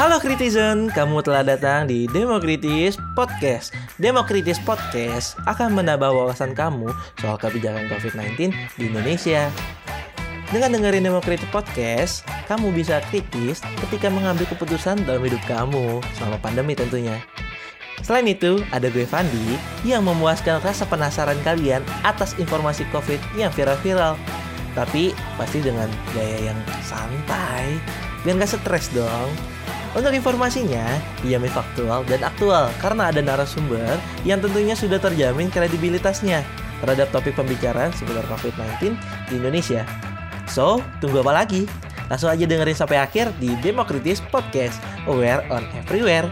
Halo Kritizen, kamu telah datang di Demokritis Podcast. Demokritis Podcast akan menambah wawasan kamu soal kebijakan COVID-19 di Indonesia. Dengan dengerin Demokritis Podcast, kamu bisa kritis ketika mengambil keputusan dalam hidup kamu selama pandemi tentunya. Selain itu, ada gue Fandi yang memuaskan rasa penasaran kalian atas informasi COVID yang viral-viral. Tapi pasti dengan gaya yang santai, biar gak stres dong. Untuk informasinya, dijamin faktual dan aktual karena ada narasumber yang tentunya sudah terjamin kredibilitasnya terhadap topik pembicaraan seputar COVID-19 di Indonesia. So, tunggu apa lagi? Langsung aja dengerin sampai akhir di Demokritis Podcast, aware on everywhere.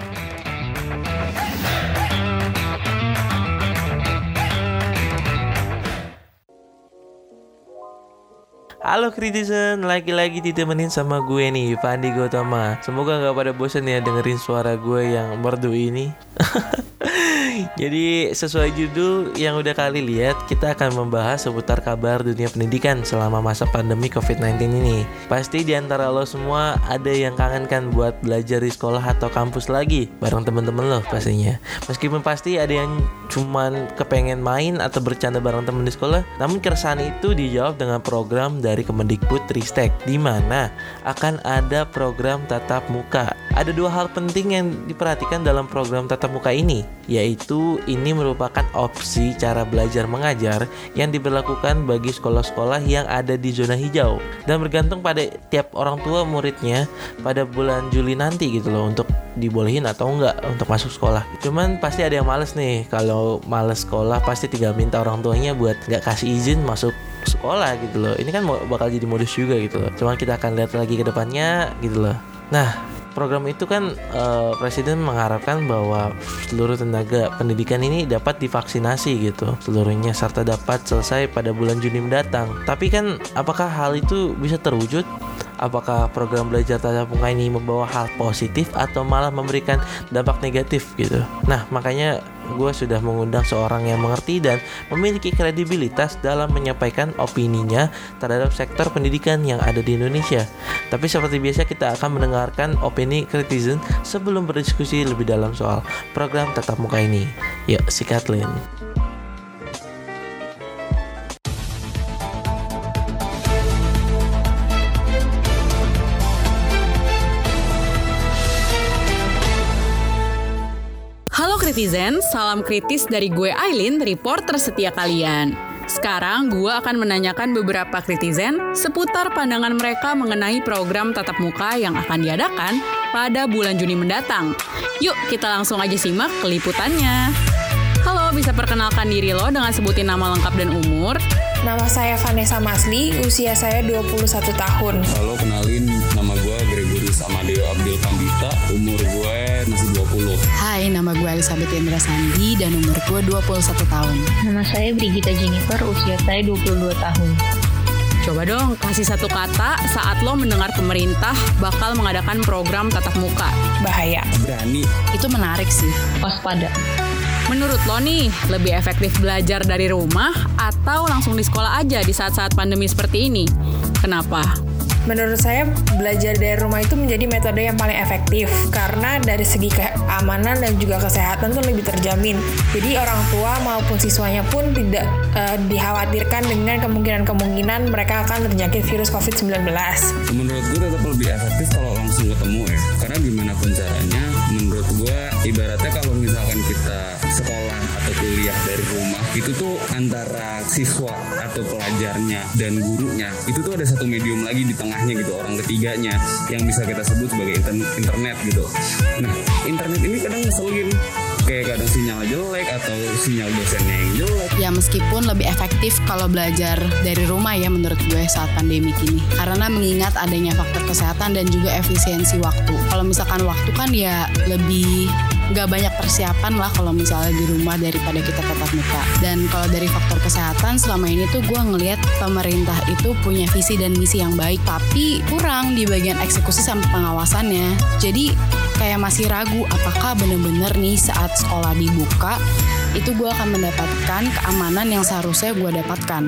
Halo Kritizen, lagi-lagi ditemenin sama gue nih, Pandi Gotama Semoga gak pada bosan ya dengerin suara gue yang merdu ini Jadi sesuai judul yang udah kali lihat, kita akan membahas seputar kabar dunia pendidikan selama masa pandemi COVID-19 ini. Pasti di antara lo semua ada yang kangen kan buat belajar di sekolah atau kampus lagi bareng temen-temen lo pastinya. Meskipun pasti ada yang cuman kepengen main atau bercanda bareng temen di sekolah, namun keresahan itu dijawab dengan program dari Kemendikbud Ristek di mana akan ada program tatap muka. Ada dua hal penting yang diperhatikan dalam program tatap muka ini, yaitu ini merupakan opsi cara belajar mengajar yang diberlakukan bagi sekolah-sekolah yang ada di zona hijau dan bergantung pada tiap orang tua muridnya pada bulan Juli nanti gitu loh untuk dibolehin atau enggak untuk masuk sekolah. Cuman pasti ada yang males nih kalau males sekolah pasti tinggal minta orang tuanya buat nggak kasih izin masuk sekolah gitu loh. Ini kan bakal jadi modus juga gitu loh. Cuman kita akan lihat lagi ke depannya gitu loh. Nah, program itu kan uh, presiden mengharapkan bahwa seluruh tenaga pendidikan ini dapat divaksinasi gitu seluruhnya serta dapat selesai pada bulan Juni mendatang. Tapi kan apakah hal itu bisa terwujud? Apakah program belajar tatap muka ini membawa hal positif atau malah memberikan dampak negatif gitu? Nah, makanya gue sudah mengundang seorang yang mengerti dan memiliki kredibilitas dalam menyampaikan opininya terhadap sektor pendidikan yang ada di Indonesia. Tapi seperti biasa kita akan mendengarkan opini kritizen sebelum berdiskusi lebih dalam soal program tatap muka ini. Yuk, si Kathleen. Netizen, salam kritis dari gue Aileen, reporter setia kalian. Sekarang gue akan menanyakan beberapa kritizen seputar pandangan mereka mengenai program tatap muka yang akan diadakan pada bulan Juni mendatang. Yuk kita langsung aja simak keliputannya. Halo, bisa perkenalkan diri lo dengan sebutin nama lengkap dan umur? Nama saya Vanessa Masli, usia saya 21 tahun. Halo, kenalin nama gue Gregorius Amadeo Abdul Kandita, umur gue masih 20. Hai, nama gue Elizabeth Indra Sandi dan umur gue 21 tahun. Nama saya Brigita Jennifer, usia saya 22 tahun. Coba dong kasih satu kata saat lo mendengar pemerintah bakal mengadakan program tatap muka. Bahaya. Berani. Itu menarik sih. Waspada. Menurut lo nih, lebih efektif belajar dari rumah atau langsung di sekolah aja di saat-saat pandemi seperti ini? Kenapa? Menurut saya belajar dari rumah itu menjadi metode yang paling efektif karena dari segi keamanan dan juga kesehatan tuh lebih terjamin. Jadi orang tua maupun siswanya pun tidak uh, dikhawatirkan dengan kemungkinan-kemungkinan mereka akan terjangkit virus COVID-19. Menurut gue tetap lebih efektif kalau langsung ketemu ya. Karena gimana pun caranya, menurut gue ibaratnya kalau misalkan kita sekolah atau kuliah dari rumah itu tuh antara siswa atau pelajarnya dan gurunya itu tuh ada satu medium lagi di tengahnya gitu orang ketiganya yang bisa kita sebut sebagai internet gitu nah internet ini kadang ngeselin kayak kadang sinyal jelek atau sinyal dosennya yang jelek. Ya meskipun lebih efektif kalau belajar dari rumah ya menurut gue saat pandemi ini. Karena mengingat adanya faktor kesehatan dan juga efisiensi waktu. Kalau misalkan waktu kan ya lebih nggak banyak persiapan lah kalau misalnya di rumah daripada kita tatap muka. Dan kalau dari faktor kesehatan selama ini tuh gue ngelihat pemerintah itu punya visi dan misi yang baik, tapi kurang di bagian eksekusi sampai pengawasannya. Jadi kayak masih ragu apakah bener-bener nih saat sekolah dibuka itu gue akan mendapatkan keamanan yang seharusnya gue dapatkan,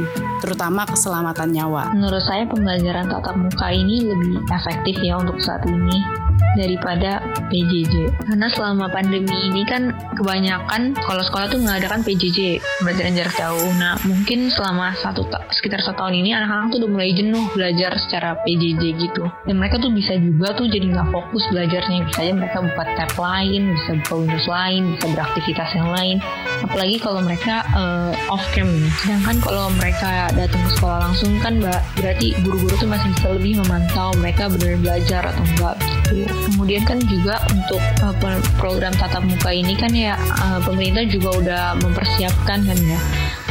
terutama keselamatan nyawa. Menurut saya pembelajaran tatap muka ini lebih efektif ya untuk saat ini daripada PJJ. Karena selama pandemi ini kan kebanyakan kalau sekolah tuh mengadakan PJJ, pembelajaran jarak jauh. Nah, mungkin selama satu sekitar satu tahun ini anak-anak tuh udah mulai jenuh belajar secara PJJ gitu. Dan mereka tuh bisa juga tuh jadi nggak fokus belajarnya. Bisa aja mereka buka tab lain, bisa buka Windows lain, bisa beraktivitas yang lain. Apalagi kalau mereka uh, off cam. Sedangkan kalau mereka datang ke sekolah langsung kan berarti guru-guru tuh masih bisa lebih memantau mereka benar belajar atau enggak gitu. Kemudian kan juga untuk uh, program tatap muka ini kan ya uh, pemerintah juga udah mempersiapkan kan ya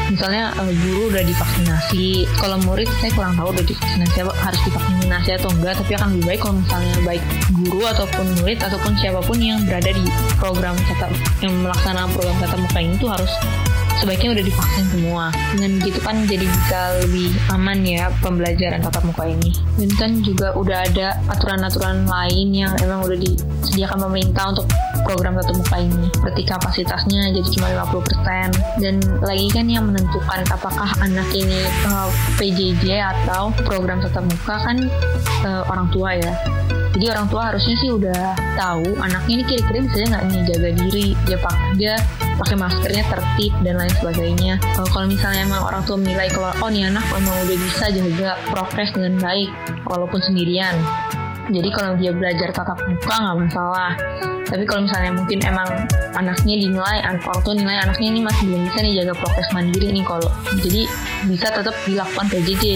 misalnya uh, guru udah divaksinasi kalau murid saya kurang tahu udah divaksinasi harus divaksinasi atau enggak tapi akan lebih baik kalau misalnya baik guru ataupun murid ataupun siapa pun yang berada di program tatap yang melaksanakan program tatap muka ini tuh harus sebaiknya udah divaksin semua. Dengan gitu kan jadi bisa lebih aman ya pembelajaran tatap muka ini. Dan kan juga udah ada aturan-aturan lain yang emang udah disediakan pemerintah untuk program tatap muka ini. Seperti kapasitasnya jadi cuma 50% dan lagi kan yang menentukan apakah anak ini uh, eh, PJJ atau program tatap muka kan uh, orang tua ya jadi orang tua harusnya sih udah tahu anaknya ini kira-kira bisa nggak nih jaga diri dia pakai dia pakai maskernya tertib dan lain sebagainya. Uh, kalau misalnya emang orang tua menilai kalau oh nih anak memang udah bisa jaga prokes dengan baik walaupun sendirian. Jadi kalau dia belajar tatap muka nggak masalah. Tapi kalau misalnya mungkin emang anaknya dinilai orang tua nilai anaknya ini masih belum bisa nih jaga prokes mandiri nih kalau jadi bisa tetap dilakukan PJJ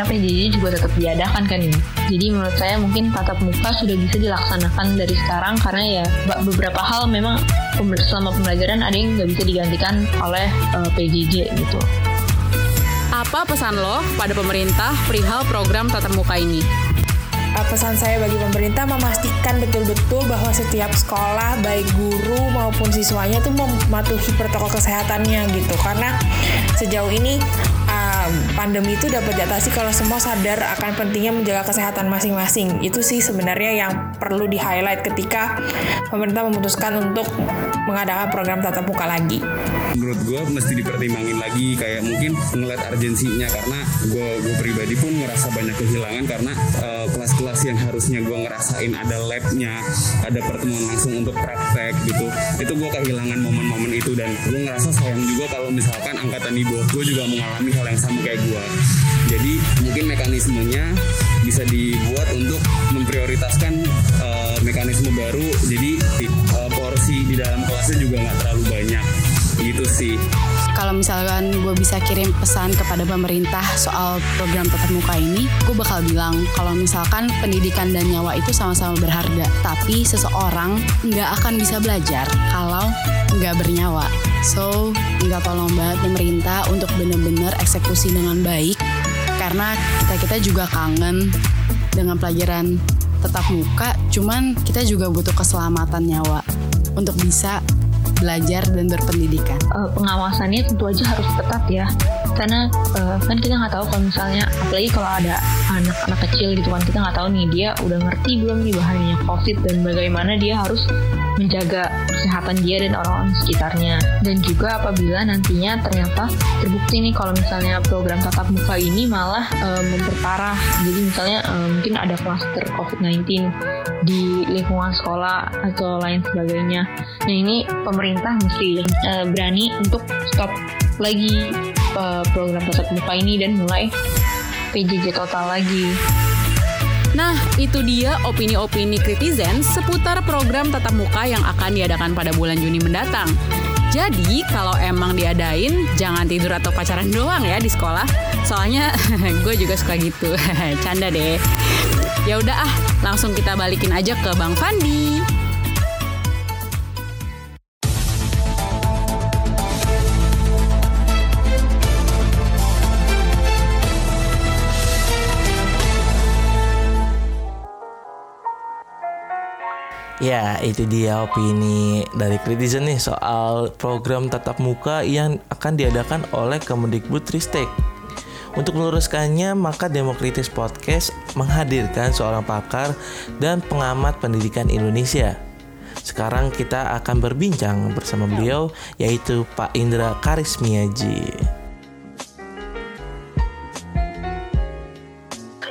karena PJJ juga tetap diadakan kan ya jadi menurut saya mungkin tatap muka sudah bisa dilaksanakan dari sekarang karena ya beberapa hal memang selama pembelajaran ada yang nggak bisa digantikan oleh uh, eh, PJJ gitu. Apa pesan lo pada pemerintah perihal program tatap muka ini? uh, pesan saya bagi pemerintah memastikan betul-betul bahwa setiap sekolah baik guru maupun siswanya tuh mematuhi protokol kesehatannya gitu. Karena sejauh ini pandemi itu dapat diatasi kalau semua sadar akan pentingnya menjaga kesehatan masing-masing. Itu sih sebenarnya yang perlu di highlight ketika pemerintah memutuskan untuk mengadakan program tatap muka lagi menurut gue mesti dipertimbangin lagi. Kayak mungkin ngeliat urgensinya karena gue gue pribadi pun ngerasa banyak kehilangan karena uh, kelas-kelas yang harusnya gue ngerasain ada labnya ada pertemuan langsung untuk praktek gitu. Itu gue kehilangan momen-momen itu dan gue ngerasa sayang juga kalau misalkan angkatan di bawah gue juga mengalami hal yang sama kayak gue jadi mungkin mekanismenya bisa dibuat untuk memprioritaskan uh, mekanisme baru. Jadi uh, porsi di dalam kelasnya juga nggak terlalu banyak gitu sih kalau misalkan gue bisa kirim pesan kepada pemerintah soal program tatap muka ini, gue bakal bilang kalau misalkan pendidikan dan nyawa itu sama-sama berharga, tapi seseorang nggak akan bisa belajar kalau nggak bernyawa. So, minta tolong banget pemerintah untuk benar-benar eksekusi dengan baik, karena kita-kita juga kangen dengan pelajaran tetap muka, cuman kita juga butuh keselamatan nyawa untuk bisa belajar dan berpendidikan? Uh, pengawasannya tentu aja harus ketat ya, karena uh, kan kita nggak tahu kalau misalnya, apalagi kalau ada anak-anak kecil gitu kan kita nggak tahu nih dia udah ngerti belum nih bahayanya COVID dan bagaimana dia harus menjaga kesehatan dia dan orang-orang sekitarnya. Dan juga apabila nantinya ternyata terbukti nih kalau misalnya program tatap muka ini malah e, memperparah. Jadi misalnya e, mungkin ada kluster COVID-19 di lingkungan sekolah atau lain sebagainya. Nah ini pemerintah mesti e, berani untuk stop lagi e, program tatap muka ini dan mulai PJJ total lagi. Nah, itu dia opini-opini kritizen seputar program tatap muka yang akan diadakan pada bulan Juni mendatang. Jadi, kalau emang diadain, jangan tidur atau pacaran doang ya di sekolah. Soalnya gue juga suka gitu. Canda deh. Ya udah ah, langsung kita balikin aja ke Bang Fandi. Ya, itu dia opini dari Kritizen nih soal program tatap muka yang akan diadakan oleh Kemendikbud Ristek. Untuk meluruskannya, maka Demokritis Podcast menghadirkan seorang pakar dan pengamat pendidikan Indonesia. Sekarang kita akan berbincang bersama beliau, yaitu Pak Indra Karismiaji.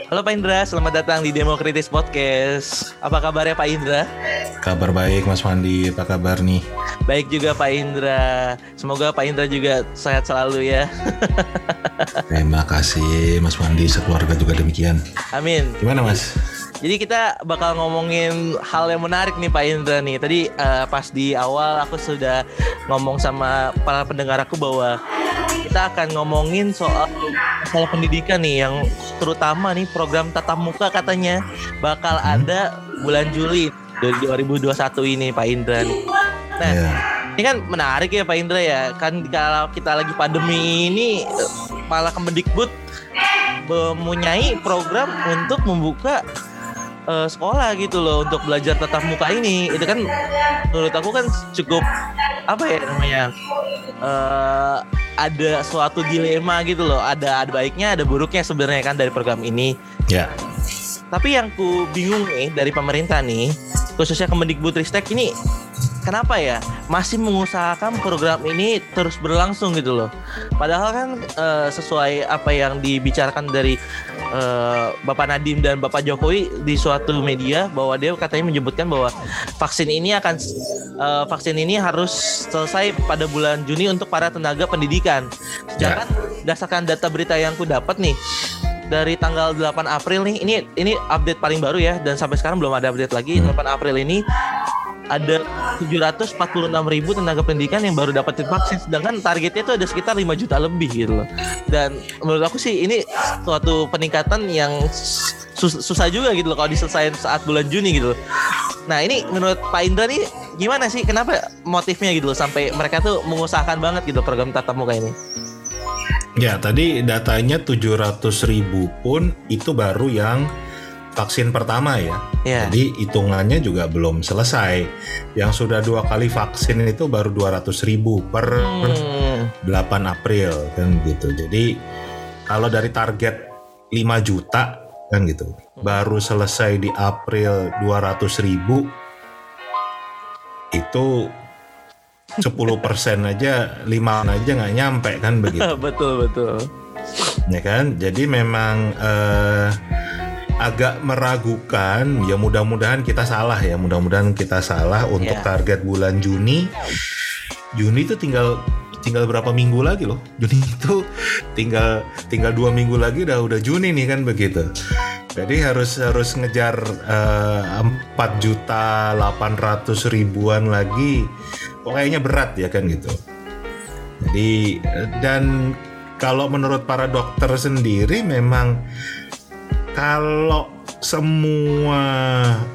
Halo Pak Indra, selamat datang di Demokritis Podcast. Apa kabarnya Pak Indra? Kabar baik Mas Wandi, apa kabar nih? Baik juga Pak Indra. Semoga Pak Indra juga sehat selalu ya. Terima kasih Mas Wandi, sekeluarga juga demikian. Amin. Gimana Mas? Jadi kita bakal ngomongin hal yang menarik nih Pak Indra nih. Tadi uh, pas di awal aku sudah ngomong sama para pendengar aku bahwa kita akan ngomongin soal masalah pendidikan nih yang terutama nih program tatap muka katanya bakal Hmm. ada bulan Juli dari 2021 ini Pak Indra nih. Nah, Ya. ini kan menarik ya Pak Indra ya. Kan kalau kita lagi pandemi ini malah Kemendikbud mempunyai program untuk membuka eh, sekolah gitu loh untuk belajar tatap muka ini. Itu kan menurut aku kan cukup apa ya namanya? eh ada suatu dilema gitu loh. Ada ada baiknya, ada buruknya sebenarnya kan dari program ini. Ya. Tapi yang ku bingung nih dari pemerintah nih, khususnya Kemendikbudristek ini kenapa ya masih mengusahakan program ini terus berlangsung gitu loh. Padahal kan eh, sesuai apa yang dibicarakan dari eh, Bapak Nadiem dan Bapak Jokowi di suatu media bahwa dia katanya menyebutkan bahwa vaksin ini akan eh, vaksin ini harus selesai pada bulan Juni untuk para tenaga pendidikan. Sedangkan berdasarkan data berita yang ku dapat nih dari tanggal 8 April nih ini ini update paling baru ya dan sampai sekarang belum ada update lagi 8 April ini ada 746 ribu tenaga pendidikan yang baru dapat vaksin sedangkan targetnya itu ada sekitar 5 juta lebih gitu loh dan menurut aku sih ini suatu peningkatan yang sus- susah juga gitu loh kalau diselesaikan saat bulan Juni gitu loh. Nah ini menurut Pak Indra nih gimana sih kenapa motifnya gitu loh sampai mereka tuh mengusahakan banget gitu program tatap muka ini? Ya, tadi datanya 700 ribu pun itu baru yang vaksin pertama ya. Ya. Jadi hitungannya juga belum selesai. Yang sudah dua kali vaksin itu baru 200 ribu per Hmm. 8 April kan gitu. Jadi kalau dari target 5 juta kan gitu. Baru selesai di April 200 ribu itu 10% aja 5 aja nggak nyampe kan begitu. Betul betul. ya kan? Jadi memang eh, agak meragukan ya mudah-mudahan kita salah ya mudah-mudahan kita salah untuk Ya. target bulan Juni. Juni itu tinggal tinggal berapa minggu lagi loh. Juni itu tinggal tinggal dua minggu lagi udah udah Juni nih kan begitu. Jadi harus harus ngejar eh, 4 juta 800 ribuan lagi kok kayaknya berat ya kan gitu jadi dan kalau menurut para dokter sendiri memang kalau semua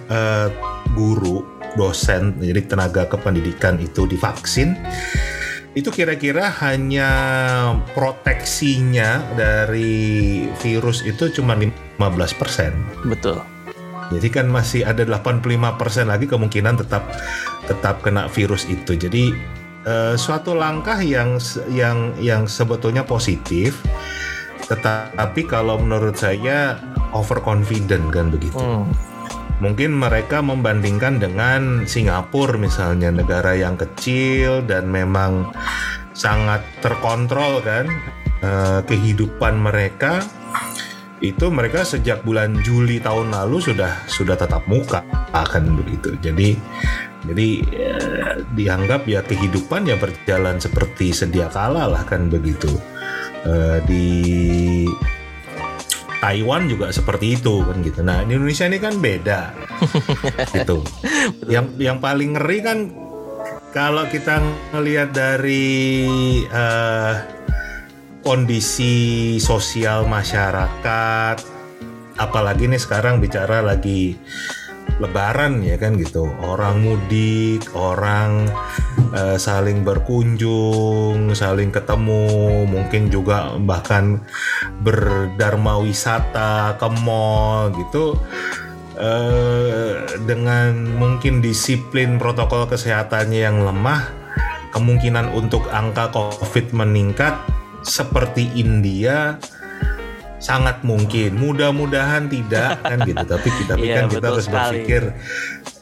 eh, guru, dosen, jadi tenaga kependidikan itu divaksin, itu kira-kira hanya proteksinya dari virus itu cuma 15%. Betul. Jadi kan masih ada 85% lagi kemungkinan tetap tetap kena virus itu. Jadi eh, suatu langkah yang yang yang sebetulnya positif, tetapi kalau menurut saya overconfident kan begitu. Hmm. Mungkin mereka membandingkan dengan Singapura misalnya negara yang kecil dan memang sangat terkontrol kan eh, kehidupan mereka itu mereka sejak bulan Juli tahun lalu sudah sudah tetap muka akan begitu. Jadi jadi eh, dianggap ya kehidupan ya berjalan seperti sedia kala lah kan begitu. Eh, di Taiwan juga seperti itu kan gitu. Nah, di Indonesia ini kan beda. gitu. Yang yang paling ngeri kan kalau kita ngelihat dari eh, kondisi sosial masyarakat apalagi nih sekarang bicara lagi lebaran ya kan gitu. Orang mudik orang eh, saling berkunjung saling ketemu mungkin juga bahkan berdharma wisata ke mall gitu. Eh, dengan mungkin disiplin protokol kesehatannya yang lemah kemungkinan untuk angka covid meningkat seperti India sangat mungkin. Mudah-mudahan tidak kan gitu. Tapi kita tapi Iya, kan kita harus sekali. berpikir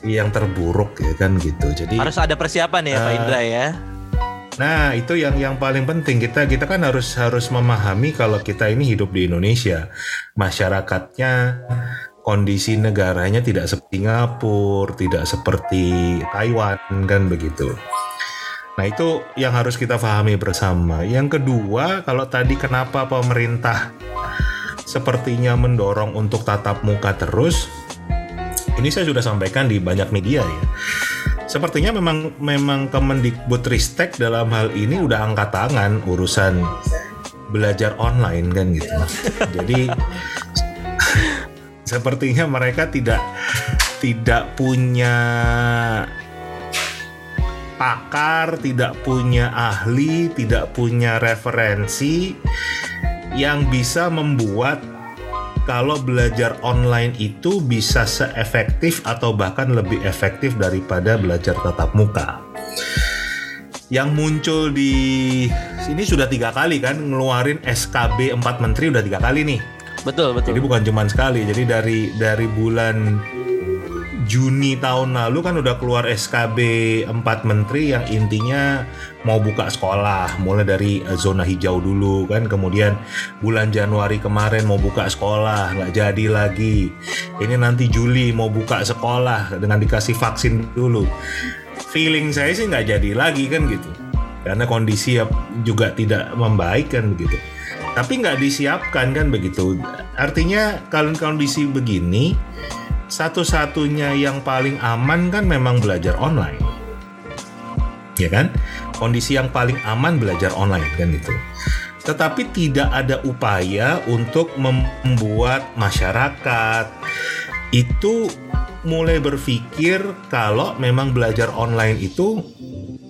yang terburuk ya kan gitu. Jadi Harus ada persiapan ya Pak Eh, Indra ya. Nah, itu yang yang paling penting kita kita kan harus harus memahami kalau kita ini hidup di Indonesia. Masyarakatnya kondisi negaranya tidak seperti Singapura, tidak seperti Taiwan kan begitu. Nah, itu yang harus kita pahami bersama. Yang kedua, kalau tadi kenapa pemerintah sepertinya mendorong untuk tatap muka terus? Ini saya sudah sampaikan di banyak media ya sepertinya memang memang Kemendikbudristek dalam hal ini udah angkat tangan urusan belajar online kan gitu. Jadi sepertinya mereka tidak tidak punya pakar, tidak punya ahli, tidak punya referensi yang bisa membuat kalau belajar online itu bisa seefektif atau bahkan lebih efektif daripada belajar tatap muka. Yang muncul di sini sudah tiga kali kan ngeluarin SKB 4 Menteri udah tiga kali nih. Betul betul. Jadi bukan cuma sekali. Jadi dari dari bulan Juni tahun lalu kan udah keluar SKB 4 menteri yang intinya mau buka sekolah mulai dari eh, zona hijau dulu kan. Kemudian bulan Januari kemarin mau buka sekolah nggak jadi lagi. Ini nanti Juli mau buka sekolah dengan dikasih vaksin dulu. Feeling saya sih nggak jadi lagi kan gitu. Karena kondisi juga tidak membaik kan begitu. Tapi nggak disiapkan kan begitu. Artinya kalau kondisi begini satu-satunya yang paling aman kan memang belajar online. Ya kan? Kondisi yang paling aman belajar online kan itu. Tetapi tidak ada upaya untuk membuat masyarakat itu mulai berpikir kalau memang belajar online itu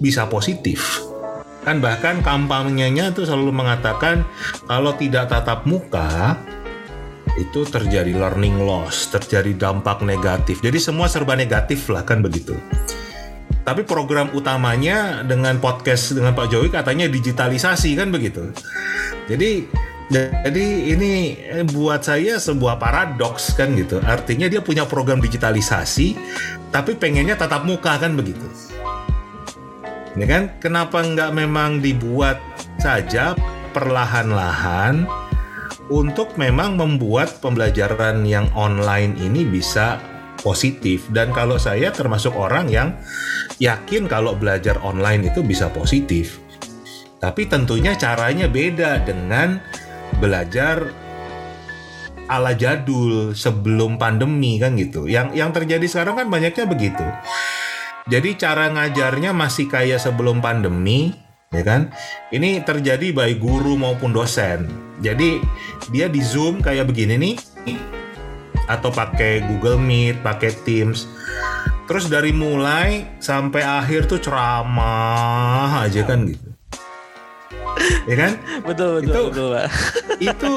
bisa positif. Kan bahkan kampanyenya itu selalu mengatakan kalau tidak tatap muka itu terjadi learning loss, terjadi dampak negatif. Jadi semua serba negatif lah kan begitu. Tapi program utamanya dengan podcast dengan Pak Jokowi katanya digitalisasi kan begitu. Jadi jadi ini buat saya sebuah paradoks kan gitu. Artinya dia punya program digitalisasi tapi pengennya tatap muka kan begitu. Ya kan? Kenapa nggak memang dibuat saja perlahan-lahan untuk memang membuat pembelajaran yang online ini bisa positif dan kalau saya termasuk orang yang yakin kalau belajar online itu bisa positif. Tapi tentunya caranya beda dengan belajar ala jadul sebelum pandemi kan gitu. Yang yang terjadi sekarang kan banyaknya begitu. Jadi cara ngajarnya masih kayak sebelum pandemi, ya kan? Ini terjadi baik guru maupun dosen. Jadi dia di Zoom kayak begini nih atau pakai Google Meet, pakai Teams. Terus dari mulai sampai akhir tuh ceramah aja kan gitu ya kan? Betul betul itu, betul pak. Itu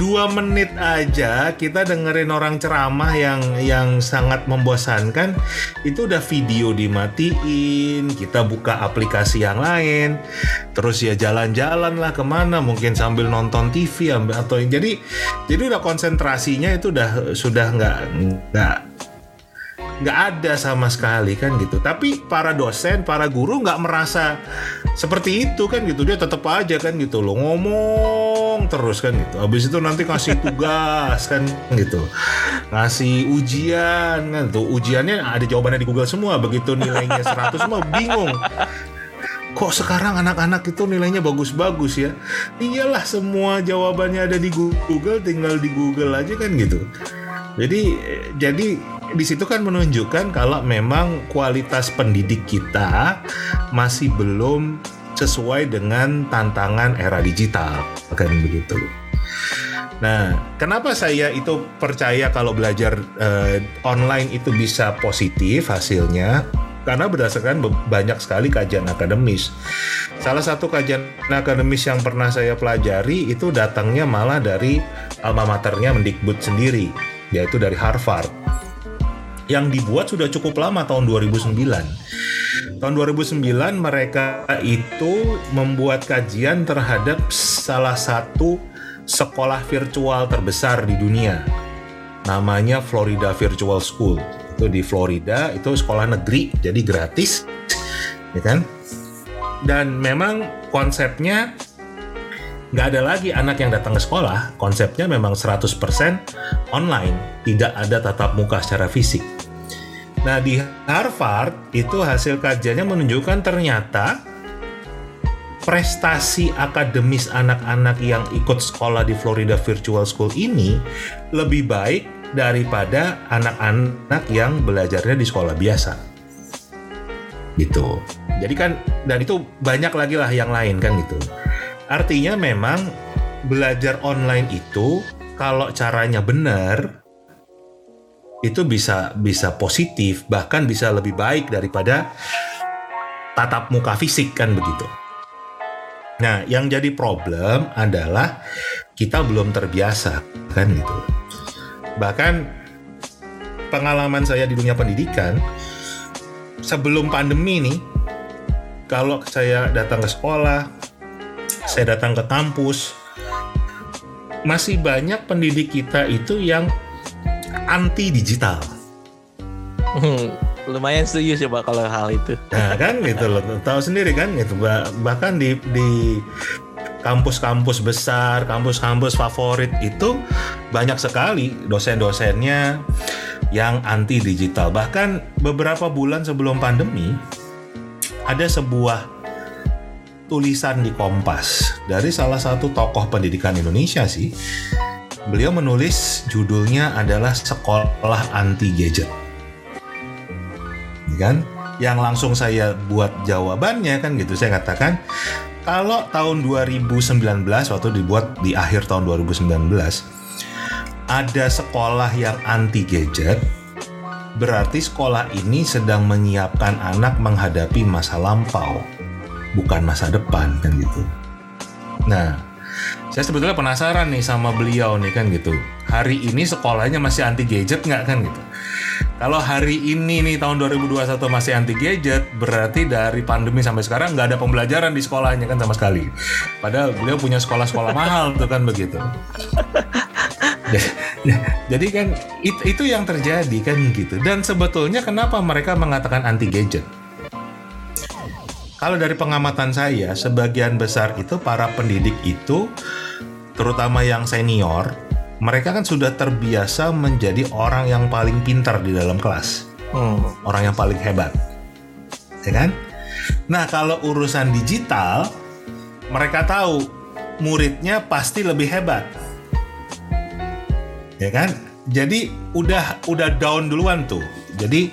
dua menit aja kita dengerin orang ceramah yang yang sangat membosankan, itu udah video dimatiin, kita buka aplikasi yang lain, terus ya jalan-jalan lah ke mana, mungkin sambil nonton TV atau jadi jadi udah konsentrasinya itu udah sudah nggak nggak nggak ada sama sekali kan gitu. Tapi para dosen, para guru nggak merasa seperti itu kan gitu. Dia tetap aja kan gitu loh ngomong terus kan gitu. Habis itu nanti kasih tugas kan gitu, ngasih ujian kan tuh ujiannya ada jawabannya di Google semua. Begitu nilainya 100 semua bingung kok sekarang anak-anak itu nilainya bagus-bagus ya iyalah semua jawabannya ada di Google tinggal di Google aja kan gitu jadi jadi di situ kan menunjukkan kalau memang kualitas pendidik kita masih belum sesuai dengan tantangan era digital kan begitu. Nah, kenapa saya itu percaya kalau belajar uh, online itu bisa positif hasilnya? Karena berdasarkan banyak sekali kajian akademis. Salah satu kajian akademis yang pernah saya pelajari itu datangnya malah dari alma maternya Mendikbud sendiri, yaitu dari Harvard yang dibuat sudah cukup lama tahun 2009. Tahun 2009 mereka itu membuat kajian terhadap salah satu sekolah virtual terbesar di dunia. Namanya Florida Virtual School. Itu di Florida, itu sekolah negeri, jadi gratis, ya kan? dan memang konsepnya nggak ada lagi anak yang datang ke sekolah. Konsepnya memang 100% online, tidak ada tatap muka secara fisik. Nah di Harvard itu hasil kajiannya menunjukkan ternyata prestasi akademis anak-anak yang ikut sekolah di Florida Virtual School ini lebih baik daripada anak-anak yang belajarnya di sekolah biasa. Gitu. Jadi kan dan itu banyak lagi lah yang lain kan gitu. Artinya memang belajar online itu kalau caranya benar itu bisa bisa positif bahkan bisa lebih baik daripada tatap muka fisik kan begitu. Nah, yang jadi problem adalah kita belum terbiasa kan gitu. Bahkan pengalaman saya di dunia pendidikan sebelum pandemi nih kalau saya datang ke sekolah saya datang ke kampus, masih banyak pendidik kita itu yang anti digital. Hmm, lumayan setuju sih pak kalau hal itu. Nah kan gitu loh, tahu sendiri kan gitu. Bahkan di di kampus-kampus besar, kampus-kampus favorit itu banyak sekali dosen-dosennya yang anti digital. Bahkan beberapa bulan sebelum pandemi ada sebuah tulisan di Kompas dari salah satu tokoh pendidikan Indonesia sih. Beliau menulis judulnya adalah Sekolah Anti Gadget. Kan? Yang langsung saya buat jawabannya kan gitu. Saya katakan kalau tahun 2019 waktu dibuat di akhir tahun 2019 ada sekolah yang anti gadget berarti sekolah ini sedang menyiapkan anak menghadapi masa lampau bukan masa depan kan gitu. Nah, saya sebetulnya penasaran nih sama beliau nih kan gitu. Hari ini sekolahnya masih anti gadget nggak kan gitu? Kalau hari ini nih tahun 2021 masih anti gadget, berarti dari pandemi sampai sekarang nggak ada pembelajaran di sekolahnya kan sama sekali. Padahal beliau punya sekolah-sekolah mahal tuh kan begitu. Jadi kan itu yang terjadi kan gitu. Dan sebetulnya kenapa mereka mengatakan anti gadget? Kalau dari pengamatan saya, sebagian besar itu para pendidik itu, terutama yang senior, mereka kan sudah terbiasa menjadi orang yang paling pintar di dalam kelas, hmm. orang yang paling hebat, ya kan? Nah, kalau urusan digital, mereka tahu muridnya pasti lebih hebat, ya kan? Jadi udah udah down duluan tuh. Jadi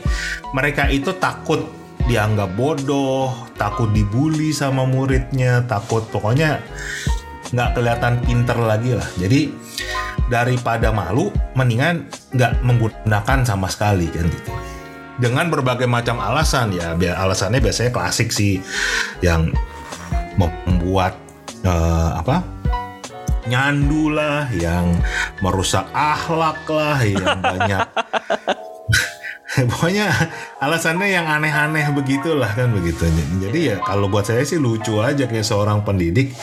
mereka itu takut dianggap bodoh, takut dibully sama muridnya, takut pokoknya nggak kelihatan pinter lagi lah. Jadi daripada malu, mendingan nggak menggunakan sama sekali kan gitu. Dengan berbagai macam alasan ya, alasannya biasanya klasik sih, yang membuat uh, apa nyandu lah, yang merusak akhlak lah, yang banyak pokoknya alasannya yang aneh-aneh begitulah kan begitu. Jadi ya kalau buat saya sih lucu aja kayak seorang pendidik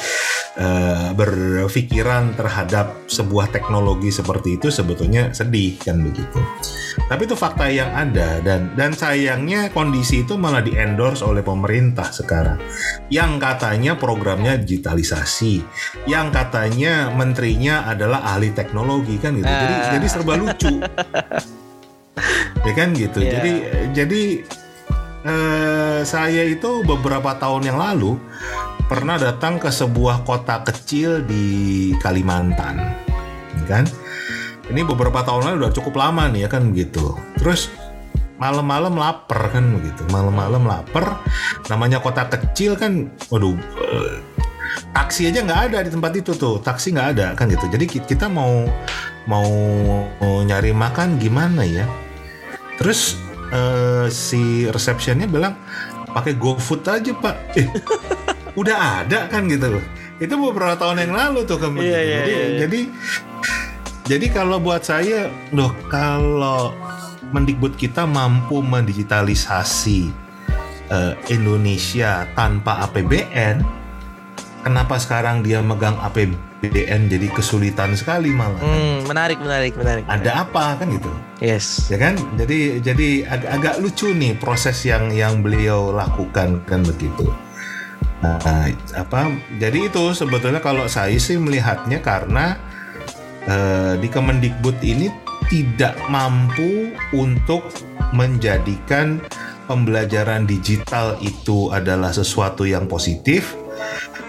uh, berpikiran terhadap sebuah teknologi seperti itu sebetulnya sedih kan begitu. Tapi itu fakta yang ada dan dan sayangnya kondisi itu malah di endorse oleh pemerintah sekarang. Yang katanya programnya digitalisasi yang katanya menterinya adalah ahli teknologi kan gitu. Jadi uh. jadi serba lucu ya kan gitu. Yeah. jadi jadi eh, saya itu beberapa tahun yang lalu pernah datang ke sebuah kota kecil di Kalimantan. Ya kan? Ini beberapa tahun lalu udah cukup lama nih ya kan gitu. Terus malam-malam lapar kan begitu malam-malam lapar namanya kota kecil kan waduh eh, taksi aja nggak ada di tempat itu tuh. Taksi nggak ada kan gitu. Jadi kita mau mau, mau nyari makan gimana ya terus uh, si resepsionnya bilang pakai GoFood aja pak. Eh, udah ada kan gitu loh. Itu beberapa tahun yang lalu tuh kan yeah, yeah, jadi yeah, yeah. jadi jadi kalau buat saya loh kalau Mendikbud kita mampu mendigitalisasi uh, Indonesia tanpa APBN kenapa sekarang dia megang APBN jadi kesulitan sekali malah. Hmm, menarik, menarik, menarik. Ada apa kan gitu? Yes. Ya kan? Jadi jadi agak, agak lucu nih proses yang yang beliau lakukan kan begitu. Nah, apa? Jadi itu sebetulnya kalau saya sih melihatnya karena eh, di Kemendikbud ini tidak mampu untuk menjadikan pembelajaran digital itu adalah sesuatu yang positif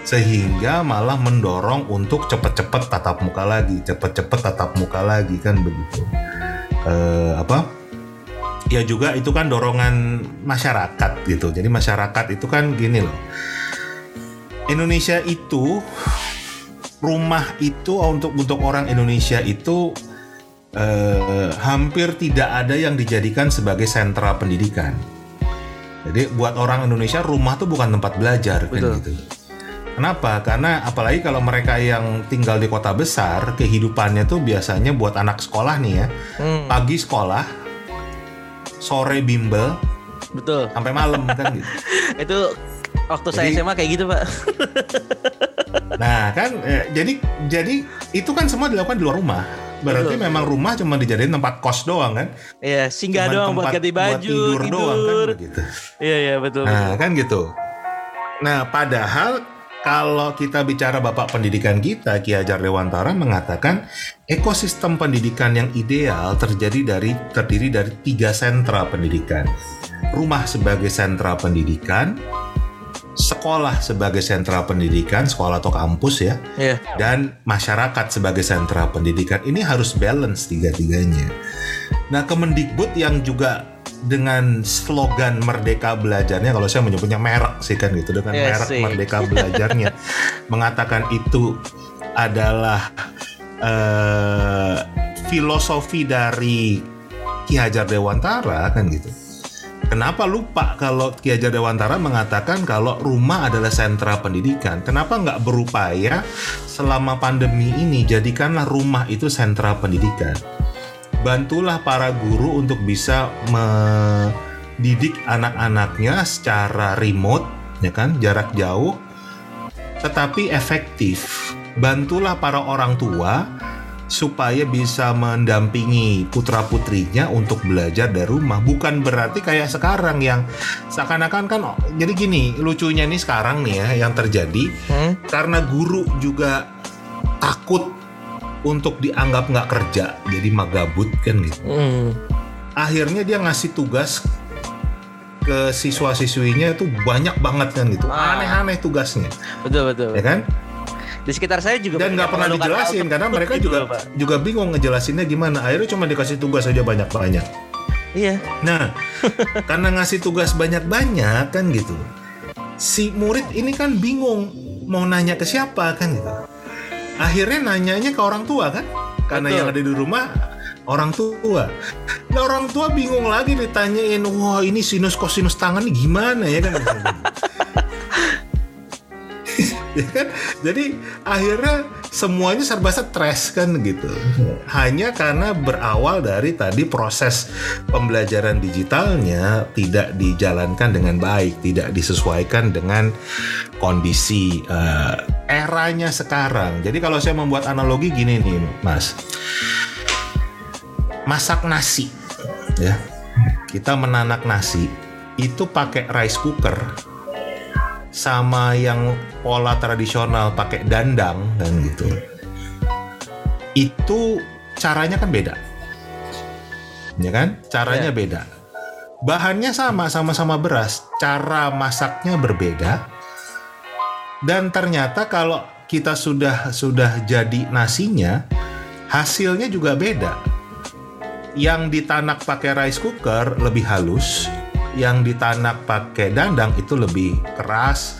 sehingga malah mendorong untuk cepet-cepet tatap muka lagi, cepet-cepet tatap muka lagi kan begitu. Eh, apa? Ya juga itu kan dorongan masyarakat gitu. Jadi masyarakat itu kan gini loh. Indonesia itu rumah itu untuk untuk orang Indonesia itu eh, hampir tidak ada yang dijadikan sebagai sentra pendidikan. Jadi buat orang Indonesia rumah tuh bukan tempat belajar kan Betul. gitu. Kenapa? Karena apalagi kalau mereka yang tinggal di kota besar, kehidupannya tuh biasanya buat anak sekolah nih ya. Hmm, Pagi sekolah, sore bimbel, betul. sampai malam kan gitu. Itu waktu saya Jadi- SMA kayak gitu, Pak. Nah kan eh, jadi jadi itu kan semua dilakukan di luar rumah. Berarti Betul. memang rumah cuma dijadiin tempat kos doang kan? Iya, singgah doang buat ganti baju, tidur, doang kan begitu. Iya, iya, betul. Nah kan gitu. Nah padahal kalau kita bicara Bapak Pendidikan kita Ki Hajar Dewantara mengatakan ekosistem pendidikan yang ideal terjadi dari terdiri dari tiga sentra pendidikan. Rumah sebagai sentra pendidikan, sekolah sebagai sentra pendidikan, sekolah atau kampus ya, Iya. dan masyarakat sebagai sentra pendidikan ini harus balance tiga-tiganya. Nah, Kemendikbud yang juga dengan slogan Merdeka Belajarnya, kalau saya menyebutnya merek sih kan gitu, dengan Yes, merek sih. Merdeka Belajarnya, mengatakan itu adalah eh, filosofi dari Ki Hajar Dewantara kan gitu. Kenapa lupa kalau Ki Hajar Dewantara mengatakan kalau rumah adalah sentra pendidikan? Kenapa nggak berupaya selama pandemi ini jadikanlah rumah itu sentra pendidikan? Bantulah para guru untuk bisa mendidik anak-anaknya secara remote, ya kan, jarak jauh, tetapi efektif. Bantulah para orang tua supaya bisa mendampingi putra putrinya untuk belajar dari rumah bukan berarti kayak sekarang yang seakan-akan kan oh, jadi gini lucunya nih sekarang nih ya yang terjadi Hmm? karena guru juga takut untuk dianggap nggak kerja jadi magabut kan gitu. Hmm. akhirnya dia ngasih tugas ke siswa-siswinya itu banyak banget kan gitu. Ah. aneh-aneh tugasnya. Betul, betul. ya kan? Di sekitar saya juga dan nggak pernah dijelasin karena mereka gitu juga loh, juga bingung ngejelasinnya gimana. Akhirnya cuma dikasih tugas aja banyak banyak Iya. nah karena ngasih tugas banyak banyak kan gitu si murid ini kan bingung mau nanya ke siapa kan gitu akhirnya nanyanya ke orang tua kan? Karena Betul. yang ada di rumah orang tua. Nah orang tua bingung lagi ditanyain wah ini sinus kosinus tangan nih gimana ya? Kan ya kan? Jadi akhirnya semuanya serba stres kan gitu. Hanya karena berawal dari tadi proses pembelajaran digitalnya tidak dijalankan dengan baik tidak disesuaikan dengan kondisi eh, eranya sekarang. Jadi kalau saya membuat analogi gini nih mas. Masak nasi. Ya. Kita menanak nasi itu pakai rice cooker sama yang pola tradisional pakai dandang dan gitu. itu caranya kan beda. Ya kan? Caranya beda. Bahannya sama sama-sama beras. Cara masaknya berbeda. Dan ternyata kalau kita sudah sudah jadi nasinya hasilnya juga beda. Yang ditanak pakai rice cooker lebih halus yang ditanak pakai dandang itu lebih keras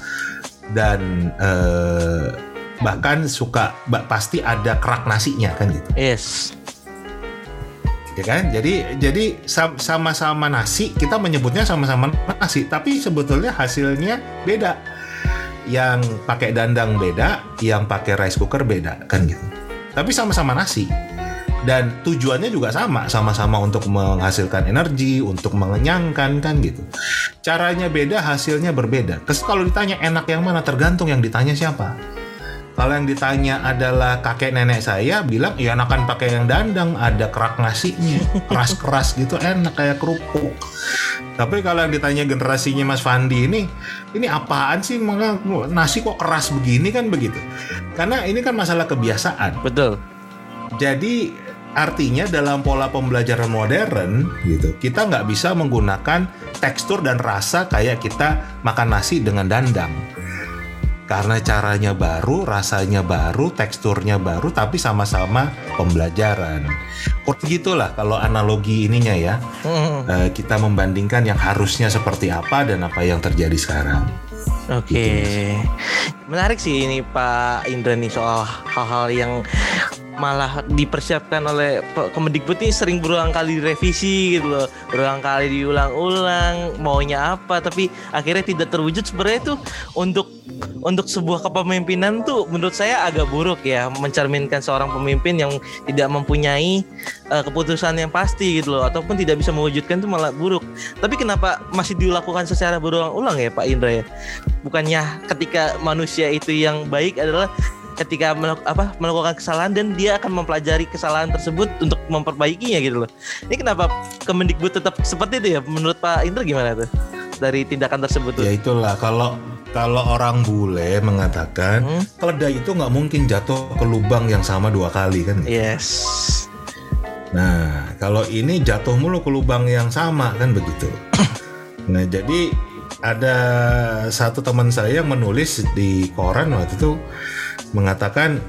dan eh, bahkan suka ba- pasti ada kerak nasinya kan gitu. Yes. ya kan? Jadi jadi sam- sama-sama nasi kita menyebutnya sama-sama nasi tapi sebetulnya hasilnya beda. Yang pakai dandang beda yang pakai rice cooker beda kan gitu. Tapi sama-sama nasi dan tujuannya juga sama sama-sama untuk menghasilkan energi untuk mengenyangkan kan gitu caranya beda hasilnya berbeda terus kalau ditanya enak yang mana tergantung yang ditanya siapa Kalau yang ditanya adalah kakek nenek saya bilang ya enakan pakai yang dandang, ada kerak nasinya, keras-keras gitu enak kayak kerupuk. Tapi kalau yang ditanya generasinya Mas Fandi ini, ini apaan sih Maka nasi kok keras begini kan begitu? Karena ini kan masalah kebiasaan. Betul. Jadi artinya dalam pola pembelajaran modern gitu, kita nggak bisa menggunakan tekstur dan rasa kayak kita makan nasi dengan dandang karena caranya baru, rasanya baru, teksturnya baru, tapi sama-sama pembelajaran. Kurang gitulah kalau analogi ininya ya. Eh, kita membandingkan yang harusnya seperti apa dan apa yang terjadi sekarang. Oke, menarik sih ini Pak Indra nih soal hal-hal yang malah dipersiapkan oleh Kemendikbud ini sering berulang kali direvisi gitu loh, berulang kali diulang-ulang maunya apa, tapi akhirnya tidak terwujud sebenarnya tuh untuk untuk sebuah kepemimpinan tuh menurut saya agak buruk ya mencerminkan seorang pemimpin yang tidak mempunyai eh, keputusan yang pasti gitu loh ataupun tidak bisa mewujudkan itu malah buruk. Tapi kenapa masih dilakukan secara berulang-ulang ya Pak Indra ya? Bukannya ketika manusia itu yang baik adalah ketika melak- apa melakukan kesalahan dan dia akan mempelajari kesalahan tersebut untuk memperbaikinya gitu loh. Ini kenapa Kemendikbud tetap seperti itu ya? Menurut Pak Indra gimana tuh dari tindakan tersebut tuh? Ya itulah kalau kalau orang bule mengatakan Hmm. keledai itu nggak mungkin jatuh ke lubang yang sama dua kali kan. Yes. Nah, kalau ini jatuh mulu ke lubang yang sama kan begitu. nah, jadi ada satu teman saya yang menulis di koran waktu itu mengatakan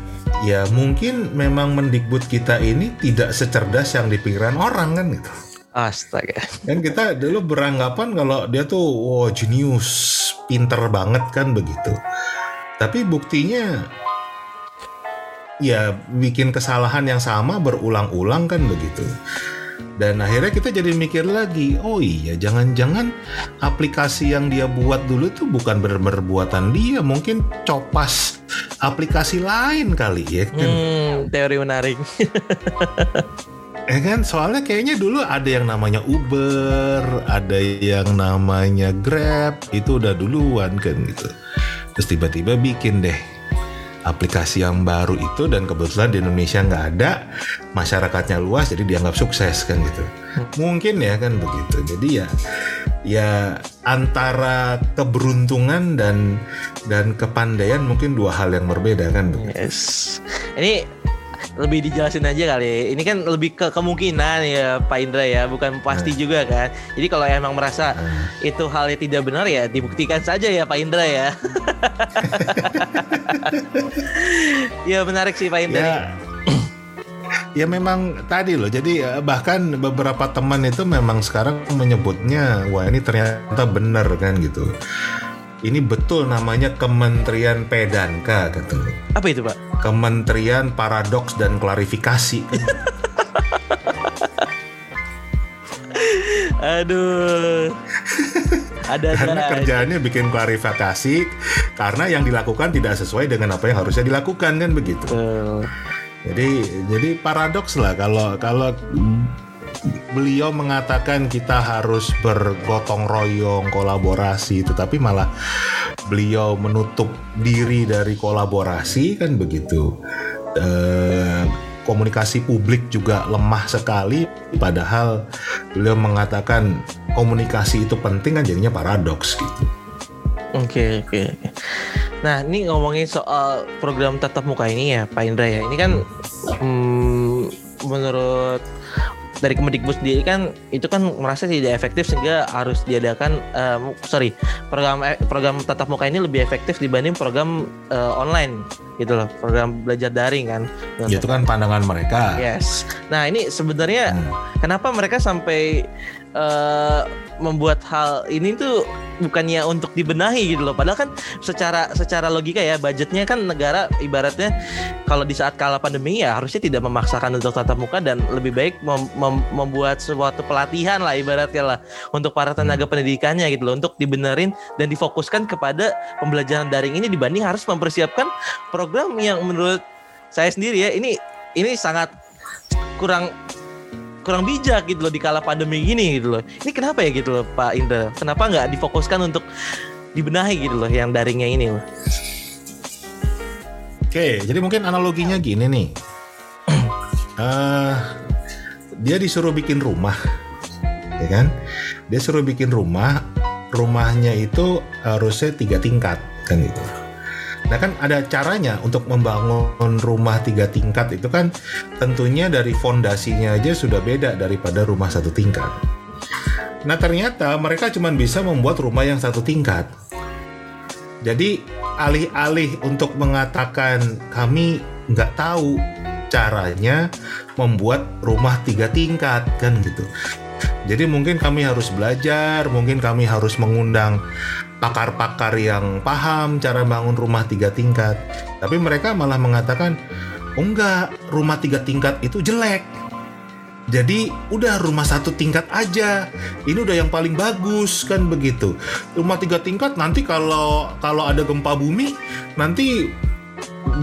ya mungkin memang mendikbud kita ini tidak secerdas yang dipikiran orang kan gitu. Astaga. Kan kita dulu beranggapan kalau dia tuh wow jenius, pinter banget kan begitu. Tapi buktinya ya bikin kesalahan yang sama berulang-ulang kan begitu. Dan akhirnya kita jadi mikir lagi, oh iya jangan-jangan aplikasi yang dia buat dulu tuh bukan benar-benar buatan dia, mungkin copas aplikasi lain kali ya kan. Hmm, teori menarik. Eh kan soalnya kayaknya dulu ada yang namanya Uber, ada yang namanya Grab, itu udah duluan kan gitu. Terus tiba-tiba bikin deh aplikasi yang baru itu dan kebetulan di Indonesia nggak ada, masyarakatnya luas jadi dianggap sukses kan gitu. Mungkin ya kan begitu. Jadi ya ya antara keberuntungan dan dan kepandaian mungkin dua hal yang berbeda kan begitu. Yes. Ini lebih dijelasin aja kali. Ini kan lebih ke kemungkinan ya Pak Indra ya, bukan pasti juga kan. Jadi kalau emang merasa itu halnya tidak benar ya dibuktikan saja ya Pak Indra ya. ya menarik sih Pak Indra. Ya, ya memang tadi loh. Jadi eh, bahkan beberapa teman itu memang sekarang menyebutnya wah ini ternyata benar kan gitu. Ini betul namanya Kementerian Pedanka gitu. Apa itu Pak? Kementerian Paradoks dan Klarifikasi. Aduh. Ada karena aja. kerjaannya bikin klarifikasi karena yang dilakukan tidak sesuai dengan apa yang harusnya dilakukan kan begitu. Betul. Jadi jadi paradoks lah kalau kalau beliau mengatakan kita harus bergotong royong kolaborasi tetapi malah beliau menutup diri dari kolaborasi kan begitu. Eh, komunikasi publik juga lemah sekali padahal beliau mengatakan komunikasi itu penting kan jadinya paradoks gitu. Oke oke. oke. Nah ini ngomongin soal program tatap muka ini ya Pak Indra ya. Ini kan hmm, menurut dari Kemendikbud sendiri kan itu kan merasa tidak efektif sehingga harus diadakan eh, sorry program eh, program tatap muka ini lebih efektif dibanding program eh, online gitu loh program belajar daring kan. Itu kan pandangan mereka. Yes. Nah ini sebenarnya kenapa mereka sampai eh, membuat hal ini tuh bukannya untuk dibenahi gitu loh. Padahal kan secara secara logika ya budgetnya kan negara ibaratnya kalau di saat kala pandemi ya harusnya tidak memaksakan untuk tatap muka dan lebih baik mem- mem- membuat suatu pelatihan lah ibaratnya lah untuk para tenaga pendidikannya gitu loh untuk dibenerin dan difokuskan kepada pembelajaran daring ini dibanding harus mempersiapkan program yang menurut saya sendiri ya ini ini sangat kurang kurang bijak gitu loh di kala pandemi gini gitu loh. Ini kenapa ya gitu loh Pak Indra? Kenapa nggak difokuskan untuk dibenahi gitu loh yang daringnya ini loh? Oke, jadi mungkin analoginya gini nih. Eh, dia disuruh bikin rumah, ya kan? Dia suruh bikin rumah, rumahnya itu harusnya tiga tingkat, kan gitu. Nah kan ada caranya untuk membangun rumah tiga tingkat itu kan tentunya dari fondasinya aja sudah beda daripada rumah satu tingkat. Nah ternyata mereka cuma bisa membuat rumah yang satu tingkat. Jadi alih-alih untuk mengatakan kami nggak tahu caranya membuat rumah tiga tingkat kan gitu. Jadi mungkin kami harus belajar, mungkin kami harus mengundang pakar-pakar yang paham cara bangun rumah tiga tingkat. Tapi mereka malah mengatakan, oh enggak, rumah tiga tingkat itu jelek. Jadi udah rumah satu tingkat aja. Ini udah yang paling bagus kan begitu. Rumah tiga tingkat nanti kalau kalau ada gempa bumi nanti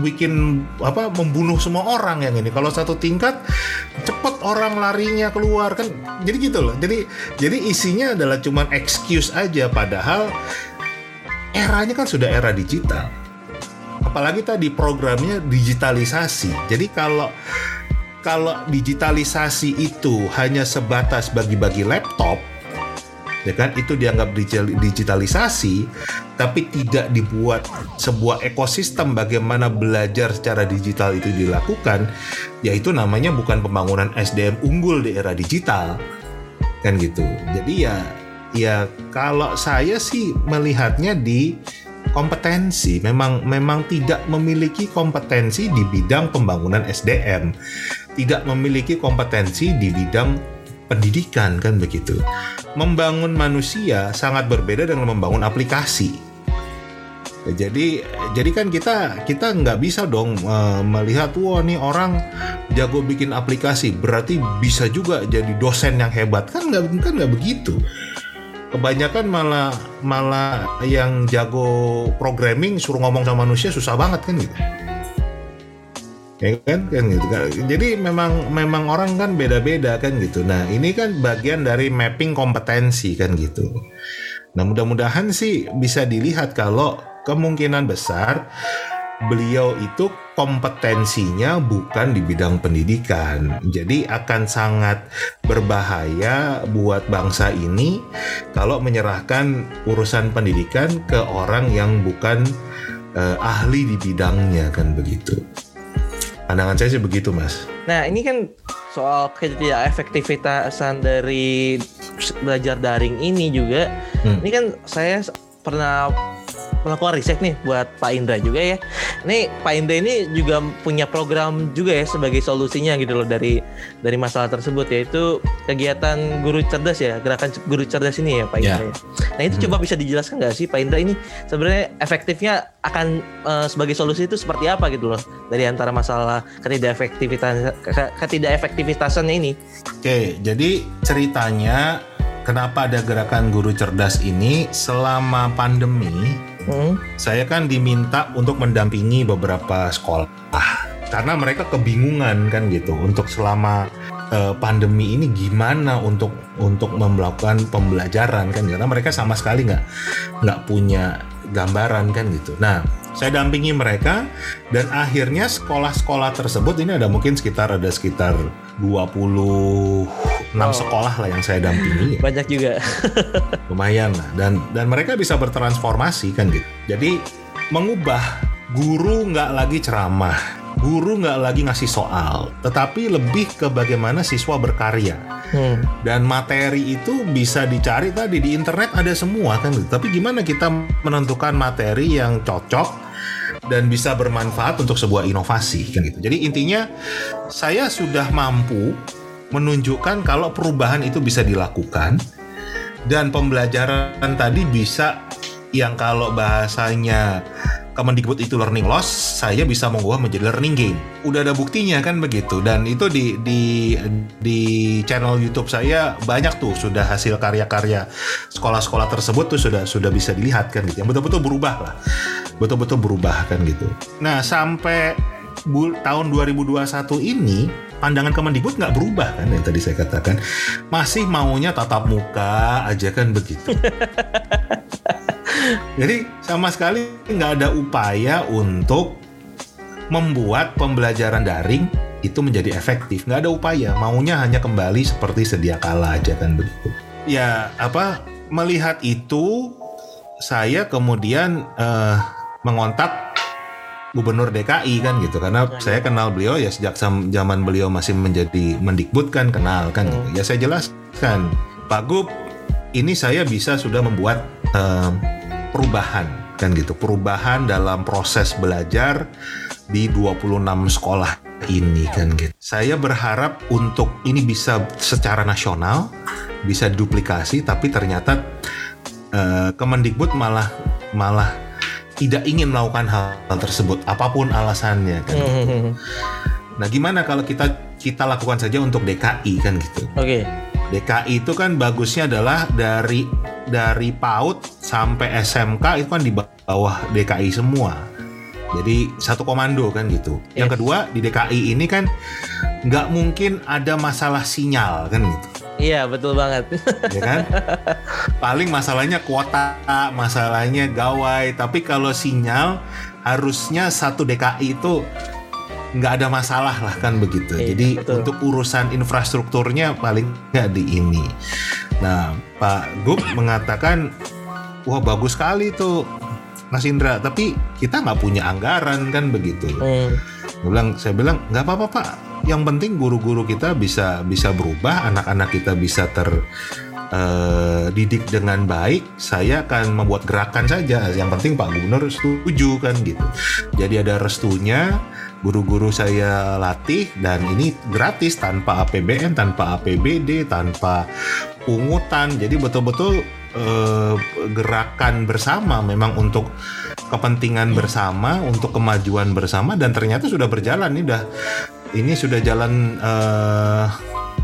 bikin apa membunuh semua orang yang ini. Kalau satu tingkat cepet orang larinya keluar kan. Jadi gitu loh. Jadi jadi isinya adalah cuman excuse aja padahal eranya kan sudah era digital. Apalagi tadi programnya digitalisasi. Jadi kalau kalau digitalisasi itu hanya sebatas bagi-bagi laptop, ya kan? Itu dianggap digitalisasi, tapi tidak dibuat sebuah ekosistem bagaimana belajar secara digital itu dilakukan, yaitu namanya bukan pembangunan SDM unggul di era digital, kan gitu. Jadi ya, ya kalau saya sih melihatnya di kompetensi memang memang tidak memiliki kompetensi di bidang pembangunan SDM tidak memiliki kompetensi di bidang pendidikan kan begitu. Membangun manusia sangat berbeda dengan membangun aplikasi. Jadi jadi kan kita kita nggak bisa dong uh, melihat wah nih orang jago bikin aplikasi berarti bisa juga jadi dosen yang hebat. Kan nggak kan nggak begitu. Kebanyakan malah malah yang jago programming suruh ngomong sama manusia susah banget kan gitu ya kan kan gitu kan jadi memang memang orang kan beda-beda kan gitu nah ini kan bagian dari mapping kompetensi kan gitu nah mudah-mudahan sih bisa dilihat kalau kemungkinan besar beliau itu kompetensinya bukan di bidang pendidikan. Jadi akan sangat berbahaya buat bangsa ini kalau menyerahkan urusan pendidikan ke orang yang bukan uh, ahli di bidangnya kan begitu. Pandangan saya sih begitu, Mas. Nah, ini kan soal ketidak efektivitasan dari belajar daring ini juga. Hmm. Ini kan saya pernah melakukan riset nih buat Pak Indra juga ya. Ini Pak Indra ini juga punya program juga ya sebagai solusinya gitu loh dari dari masalah tersebut yaitu kegiatan guru cerdas ya, gerakan guru cerdas ini ya Pak Indra. Ya. Nah itu hmm. coba bisa dijelaskan nggak sih Pak Indra ini sebenarnya efektifnya akan uh, sebagai solusi itu seperti apa gitu loh dari antara masalah ketidak efektivitas ketidak efektivitasannya ini. Oke, jadi ceritanya kenapa ada gerakan guru cerdas ini selama pandemi hmm. saya kan diminta untuk mendampingi beberapa sekolah karena mereka kebingungan kan gitu untuk selama uh, pandemi ini gimana untuk untuk melakukan pembelajaran kan karena mereka sama sekali nggak nggak punya gambaran kan gitu. Nah, saya dampingi mereka dan akhirnya sekolah-sekolah tersebut ini ada mungkin sekitar ada sekitar 26 oh. sekolah lah yang saya dampingi. Banyak juga. Lumayan lah dan dan mereka bisa bertransformasi kan gitu. Jadi mengubah guru nggak lagi ceramah, guru nggak lagi ngasih soal, tetapi lebih ke bagaimana siswa berkarya. Hmm. Dan materi itu bisa dicari tadi di internet ada semua kan gitu. Tapi gimana kita menentukan materi yang cocok dan bisa bermanfaat untuk sebuah inovasi kan gitu. Jadi intinya saya sudah mampu menunjukkan kalau perubahan itu bisa dilakukan dan pembelajaran tadi bisa yang kalau bahasanya Kemendikbud itu learning loss, saya bisa mengubah menjadi learning gain. Udah ada buktinya kan begitu dan itu di di di channel YouTube saya banyak tuh sudah hasil karya-karya sekolah-sekolah tersebut tuh sudah sudah bisa dilihat kan gitu. Yang betul-betul berubah lah. Betul-betul berubah kan gitu. Nah, sampai tahun 2021 ini pandangan Kemendikbud nggak berubah kan yang tadi saya katakan masih maunya tatap muka aja kan begitu Jadi sama sekali nggak ada upaya untuk membuat pembelajaran daring itu menjadi efektif. Nggak ada upaya, maunya hanya kembali seperti sedia kala aja kan begitu. Ya apa melihat itu saya kemudian eh, mengontak gubernur DKI kan gitu. Karena saya kenal beliau ya sejak zaman beliau masih menjadi mendikbud kan kenal kan gitu. ya saya jelaskan Pak Gub ini saya bisa sudah membuat eh, perubahan kan gitu. Perubahan dalam proses belajar di 26 sekolah ini kan gitu. Saya berharap untuk ini bisa secara nasional bisa duplikasi tapi ternyata eh, Kemendikbud malah malah tidak ingin melakukan hal, hal tersebut apa pun alasannya kan. Hmm. Nah, gimana kalau kita kita lakukan saja untuk DKI kan gitu. Oke. DKI itu kan bagusnya adalah dari dari PAUD sampai SMK itu kan di bawah DKI semua. Jadi satu komando kan gitu. Yang Yes. kedua di DKI ini kan nggak mungkin ada masalah sinyal kan gitu Iya betul banget. ya kan? Paling masalahnya kuota, masalahnya gawai. Tapi kalau sinyal harusnya satu DKI itu nggak ada masalah lah kan begitu. Iya, Jadi betul. untuk urusan infrastrukturnya paling nggak di ini. Nah Pak Gub mengatakan, wah bagus sekali tuh Mas Indra. Tapi kita nggak punya anggaran kan begitu. Hmm. Saya bilang, saya bilang nggak apa-apa Pak. Yang penting guru-guru kita bisa bisa berubah, anak-anak kita bisa ter eh, didik dengan baik. Saya akan membuat gerakan saja. Yang penting Pak Gubernur setuju kan gitu. Jadi ada restunya, guru-guru saya latih dan ini gratis tanpa APBN, tanpa APBD, tanpa pungutan. Jadi betul-betul eh, gerakan bersama memang untuk kepentingan bersama, untuk kemajuan bersama dan ternyata sudah berjalan ini udah ini sudah jalan eh,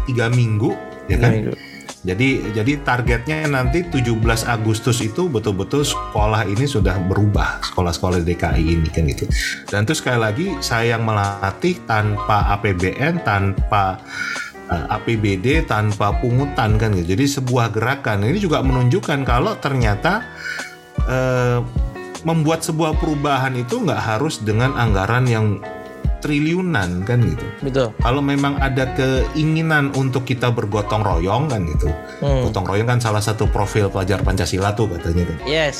tiga minggu ya kan. Minggu. Jadi jadi targetnya nanti 17 Agustus itu betul-betul sekolah ini sudah berubah sekolah-sekolah DKI ini kan gitu. Dan terus sekali lagi saya yang melatih tanpa APBN, tanpa eh, APBD, tanpa pungutan kan gitu. Jadi sebuah gerakan ini juga menunjukkan kalau ternyata eh, membuat sebuah perubahan itu nggak harus dengan anggaran yang triliunan kan gitu. Betul. Kalau memang ada keinginan untuk kita bergotong royong kan gitu. Hmm. Gotong royong kan salah satu profil pelajar Pancasila tuh katanya kan. Yes.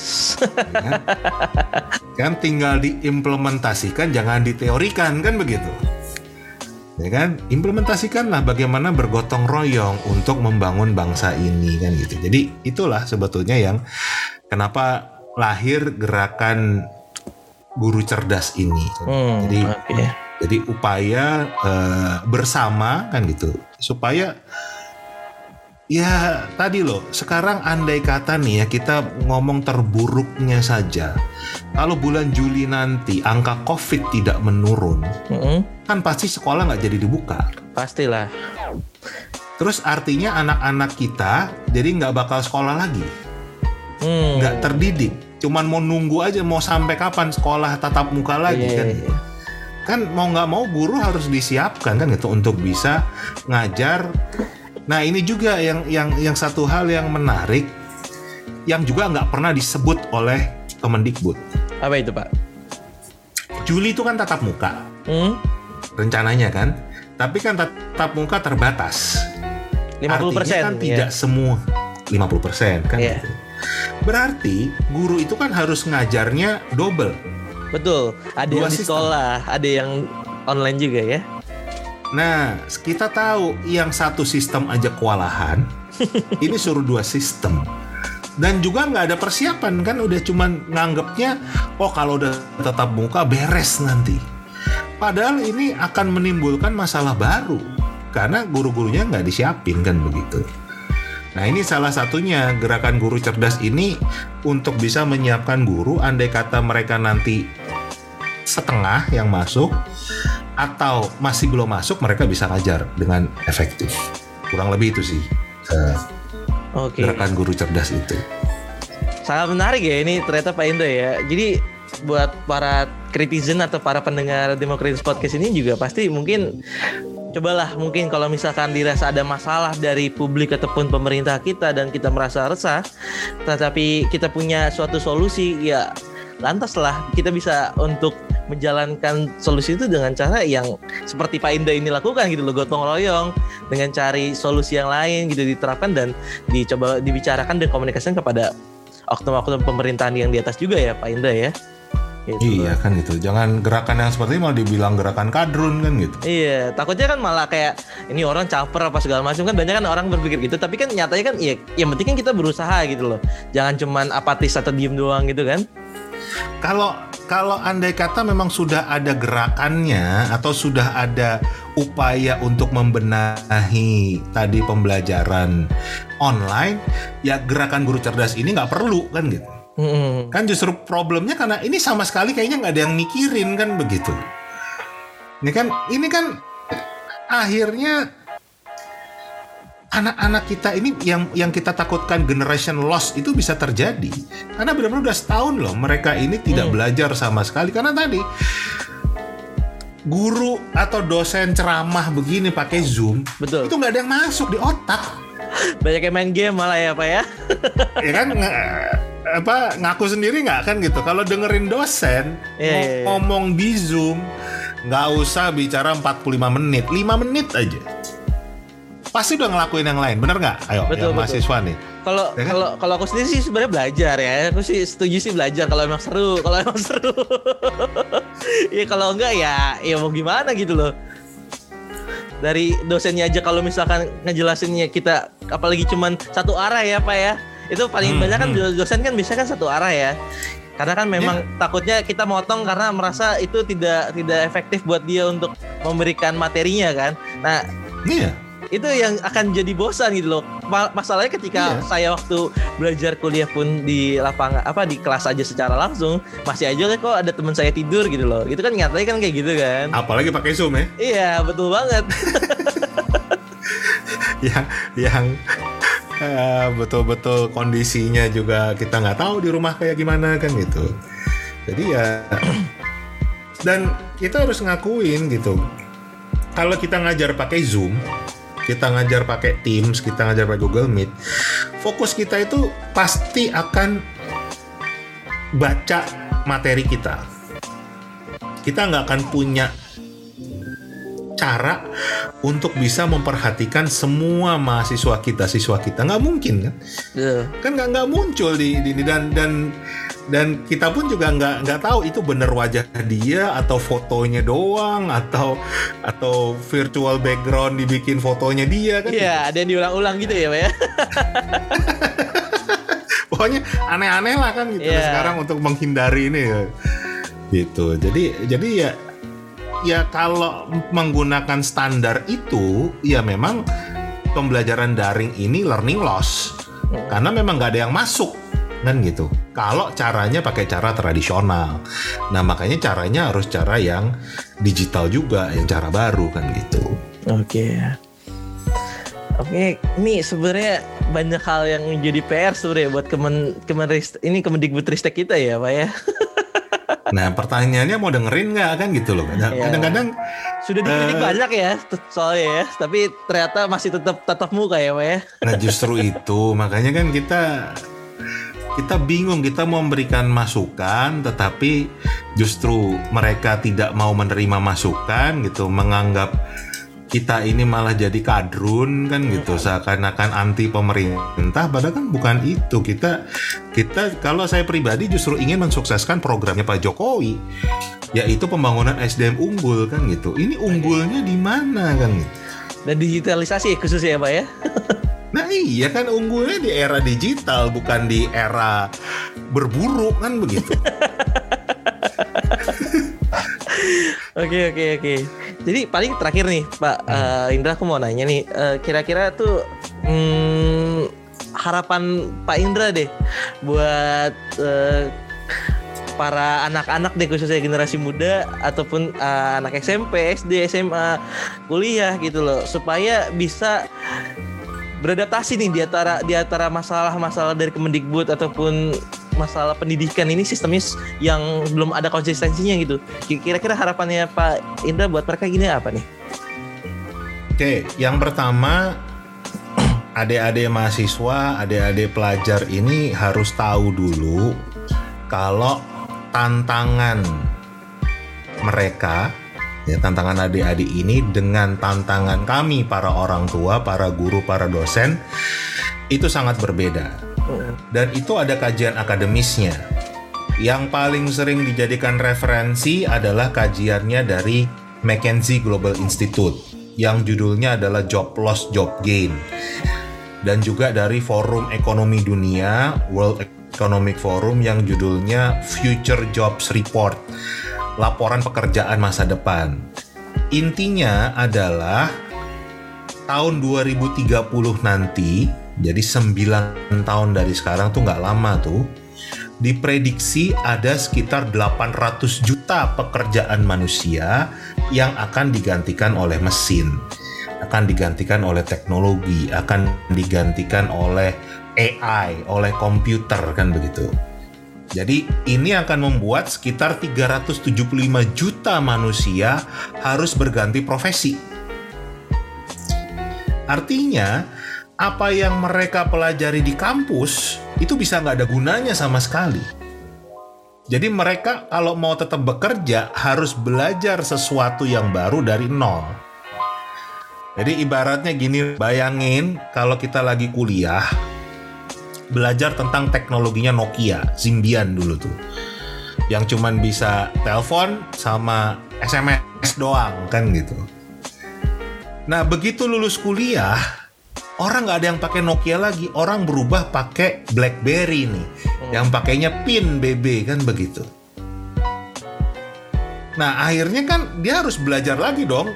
Ya kan? tinggal diimplementasikan jangan diteorikan kan begitu. Ya kan? Implementasikanlah bagaimana bergotong royong untuk membangun bangsa ini kan gitu. Jadi itulah sebetulnya yang kenapa lahir gerakan guru cerdas ini. Hmm, Jadi oke. Jadi upaya eh, bersama kan gitu supaya ya tadi loh sekarang andai kata nih ya kita ngomong terburuknya saja kalau bulan Juli nanti angka COVID tidak menurun Mm-mm. kan pasti sekolah nggak jadi dibuka Pastilah. terus artinya anak-anak kita jadi nggak bakal sekolah lagi Hmm. nggak terdidik cuman mau nunggu aja mau sampai kapan sekolah tatap muka lagi Iya, kan iya, iya. Kan mau nggak mau guru harus disiapkan kan gitu untuk bisa ngajar. Nah ini juga yang yang yang satu hal yang menarik yang juga nggak pernah disebut oleh Kemendikbud. Apa itu Pak? Juli itu kan tatap muka Hmm? rencananya kan, tapi kan tatap muka terbatas. 50 Artinya kan tidak semua 50 kan. Iya. gitu. Berarti guru itu kan harus ngajarnya double. Betul. Ada Dua yang di sekolah, ada yang online juga ya. Nah, kita tahu yang satu sistem aja kewalahan, ini suruh dua sistem. Dan juga nggak ada persiapan kan, udah cuman nganggapnya, oh kalau udah tetap muka beres nanti. Padahal ini akan menimbulkan masalah baru karena guru-gurunya nggak disiapin kan begitu. Nah ini salah satunya gerakan guru cerdas ini untuk bisa menyiapkan guru andai kata mereka nanti setengah yang masuk atau masih belum masuk mereka bisa ngajar dengan efektif. Kurang lebih itu sih eh, Oke. gerakan guru cerdas itu. Sangat menarik ya ini ternyata Pak Indo ya. Jadi buat para kritizen atau para pendengar Demokritis Podcast ini juga pasti mungkin cobalah mungkin kalau misalkan dirasa ada masalah dari publik ataupun pemerintah kita dan kita merasa resah tetapi kita punya suatu solusi ya lantaslah kita bisa untuk menjalankan solusi itu dengan cara yang seperti Pak Indah ini lakukan gitu loh gotong royong dengan cari solusi yang lain gitu diterapkan dan dicoba dibicarakan dan komunikasikan kepada oknum-oknum pemerintahan yang di atas juga ya Pak Indah ya. Gitu iya kan gitu. Jangan gerakan yang seperti ini malah dibilang gerakan kadrun kan gitu. Iya, takutnya kan malah kayak ini orang caper apa segala macam kan banyak kan orang berpikir gitu. Tapi kan nyatanya kan iya yang penting kan kita berusaha gitu loh. Jangan cuman apatis atau diem doang gitu kan. Kalau kalau andai kata memang sudah ada gerakannya atau sudah ada upaya untuk membenahi tadi pembelajaran online, ya gerakan guru cerdas ini nggak perlu kan gitu. Hmm. Kan justru problemnya karena ini sama sekali kayaknya nggak ada yang mikirin kan begitu. Ini kan ini kan akhirnya anak-anak kita ini yang yang kita takutkan generation loss itu bisa terjadi karena benar-benar udah setahun loh mereka ini tidak hmm. belajar sama sekali karena tadi guru atau dosen ceramah begini pakai zoom betul itu nggak ada yang masuk di otak banyak yang main game malah ya pak ya ya kan apa ngaku sendiri nggak kan gitu. Kalau dengerin dosen yeah, yeah, yeah. ngomong di zoom nggak usah bicara 45 menit. 5 menit aja. Pasti udah ngelakuin yang lain bener nggak? Ayo betul, yang betul. mahasiswa nih. Kalau ya kan? kalau kalau aku sendiri sih sebenarnya belajar ya. Aku sih setuju sih belajar kalau emang seru. Kalau emang seru. Ya kalau enggak ya ya mau gimana gitu loh. Dari dosennya aja kalau misalkan ngejelasinnya kita apalagi cuman satu arah ya pak ya itu paling hmm, banyak kan hmm. dosen kan bisa kan satu arah ya karena kan memang yeah. takutnya kita motong karena merasa itu tidak tidak efektif buat dia untuk memberikan materinya kan nah iya yeah. itu yang akan jadi bosan gitu loh masalahnya ketika yeah. saya waktu belajar kuliah pun di lapangan apa di kelas aja secara langsung masih aja kok ada teman saya tidur gitu loh itu kan nyatanya kan kayak gitu kan apalagi pakai zoom ya iya betul banget yang yang betul-betul kondisinya juga kita nggak tahu di rumah kayak gimana kan gitu. Jadi ya dan kita harus ngakuin gitu. Kalau kita ngajar pakai zoom kita ngajar pakai Teams kita ngajar pakai Google Meet fokus kita itu pasti akan baca materi kita. Kita nggak akan punya cara untuk bisa memperhatikan semua mahasiswa kita siswa kita. Nggak mungkin kan? Yeah. kan nggak nggak muncul di, di dan dan dan kita pun juga nggak nggak tahu itu bener wajah dia atau fotonya doang atau atau virtual background dibikin fotonya dia kan? Iya yeah, ada yang diulang-ulang gitu ya pak ya? Pokoknya aneh-aneh lah kan gitu. Yeah. sekarang untuk menghindari ini ya. Gitu. Jadi jadi ya ya kalau menggunakan standar itu ya memang pembelajaran daring ini learning loss karena memang nggak ada yang masuk kan gitu. Kalau caranya pakai cara tradisional, nah makanya caranya harus cara yang digital juga, yang cara baru kan gitu. Oke. Okay. Oke, ini sebenarnya banyak hal yang menjadi PR sebenarnya buat kemen kemen ini Kemendikbudristek kita ya, Pak ya. Nah pertanyaannya mau dengerin nggak kan gitu loh. Iya. Kadang-kadang sudah dikritik uh, banyak ya soalnya ya, tapi ternyata masih tetap tetap muka ya, Pak ya. Nah justru itu makanya kan kita kita bingung kita mau memberikan masukan tetapi justru mereka tidak mau menerima masukan gitu menganggap kita ini malah jadi kadrun kan gitu. Seakan-akan anti pemerintah padahal kan bukan itu. Kita kita kalau saya pribadi justru ingin mensukseskan programnya Pak Jokowi yaitu pembangunan SDM unggul kan gitu. Ini unggulnya di mana kan? Gitu dan digitalisasi khususnya ya Pak ya? Nah iya kan unggulnya di era digital bukan di era berburu kan begitu. Oke oke oke. Jadi paling terakhir nih Pak uh, Indra aku mau nanya nih uh, kira-kira tuh hmm, harapan Pak Indra deh buat uh, para anak-anak deh khususnya generasi muda ataupun uh, anak SMP, SD, SMA, kuliah gitu loh supaya bisa beradaptasi nih di antara di antara masalah-masalah dari Kemendikbud ataupun masalah pendidikan ini sistemnya yang belum ada konsistensinya gitu. Kira-kira harapannya Pak Indra buat mereka gini apa nih? Oke, yang pertama adik-adik mahasiswa, adik-adik pelajar ini harus tahu dulu kalau tantangan mereka ya tantangan adik-adik ini dengan tantangan kami para orang tua, para guru, para dosen itu sangat berbeda. Dan itu ada kajian akademisnya. Yang paling sering dijadikan referensi adalah kajiannya dari McKinsey Global Institute yang judulnya adalah Job Loss Job Gain. Dan juga dari Forum Ekonomi Dunia, World Economic Forum yang judulnya Future Jobs Report laporan pekerjaan masa depan. Intinya adalah tahun 2030 nanti, jadi 9 tahun dari sekarang tuh nggak lama tuh, diprediksi ada sekitar 800 juta pekerjaan manusia yang akan digantikan oleh mesin, akan digantikan oleh teknologi, akan digantikan oleh AI, oleh komputer kan begitu. Jadi ini akan membuat sekitar 375 juta manusia harus berganti profesi. Artinya, apa yang mereka pelajari di kampus itu bisa nggak ada gunanya sama sekali. Jadi mereka kalau mau tetap bekerja harus belajar sesuatu yang baru dari nol. Jadi ibaratnya gini, bayangin kalau kita lagi kuliah, belajar tentang teknologinya Nokia, Symbian dulu tuh. Yang cuman bisa telepon sama SMS doang kan gitu. Nah begitu lulus kuliah, orang nggak ada yang pakai Nokia lagi, orang berubah pakai BlackBerry nih, yang pakainya PIN BB kan begitu. Nah akhirnya kan dia harus belajar lagi dong,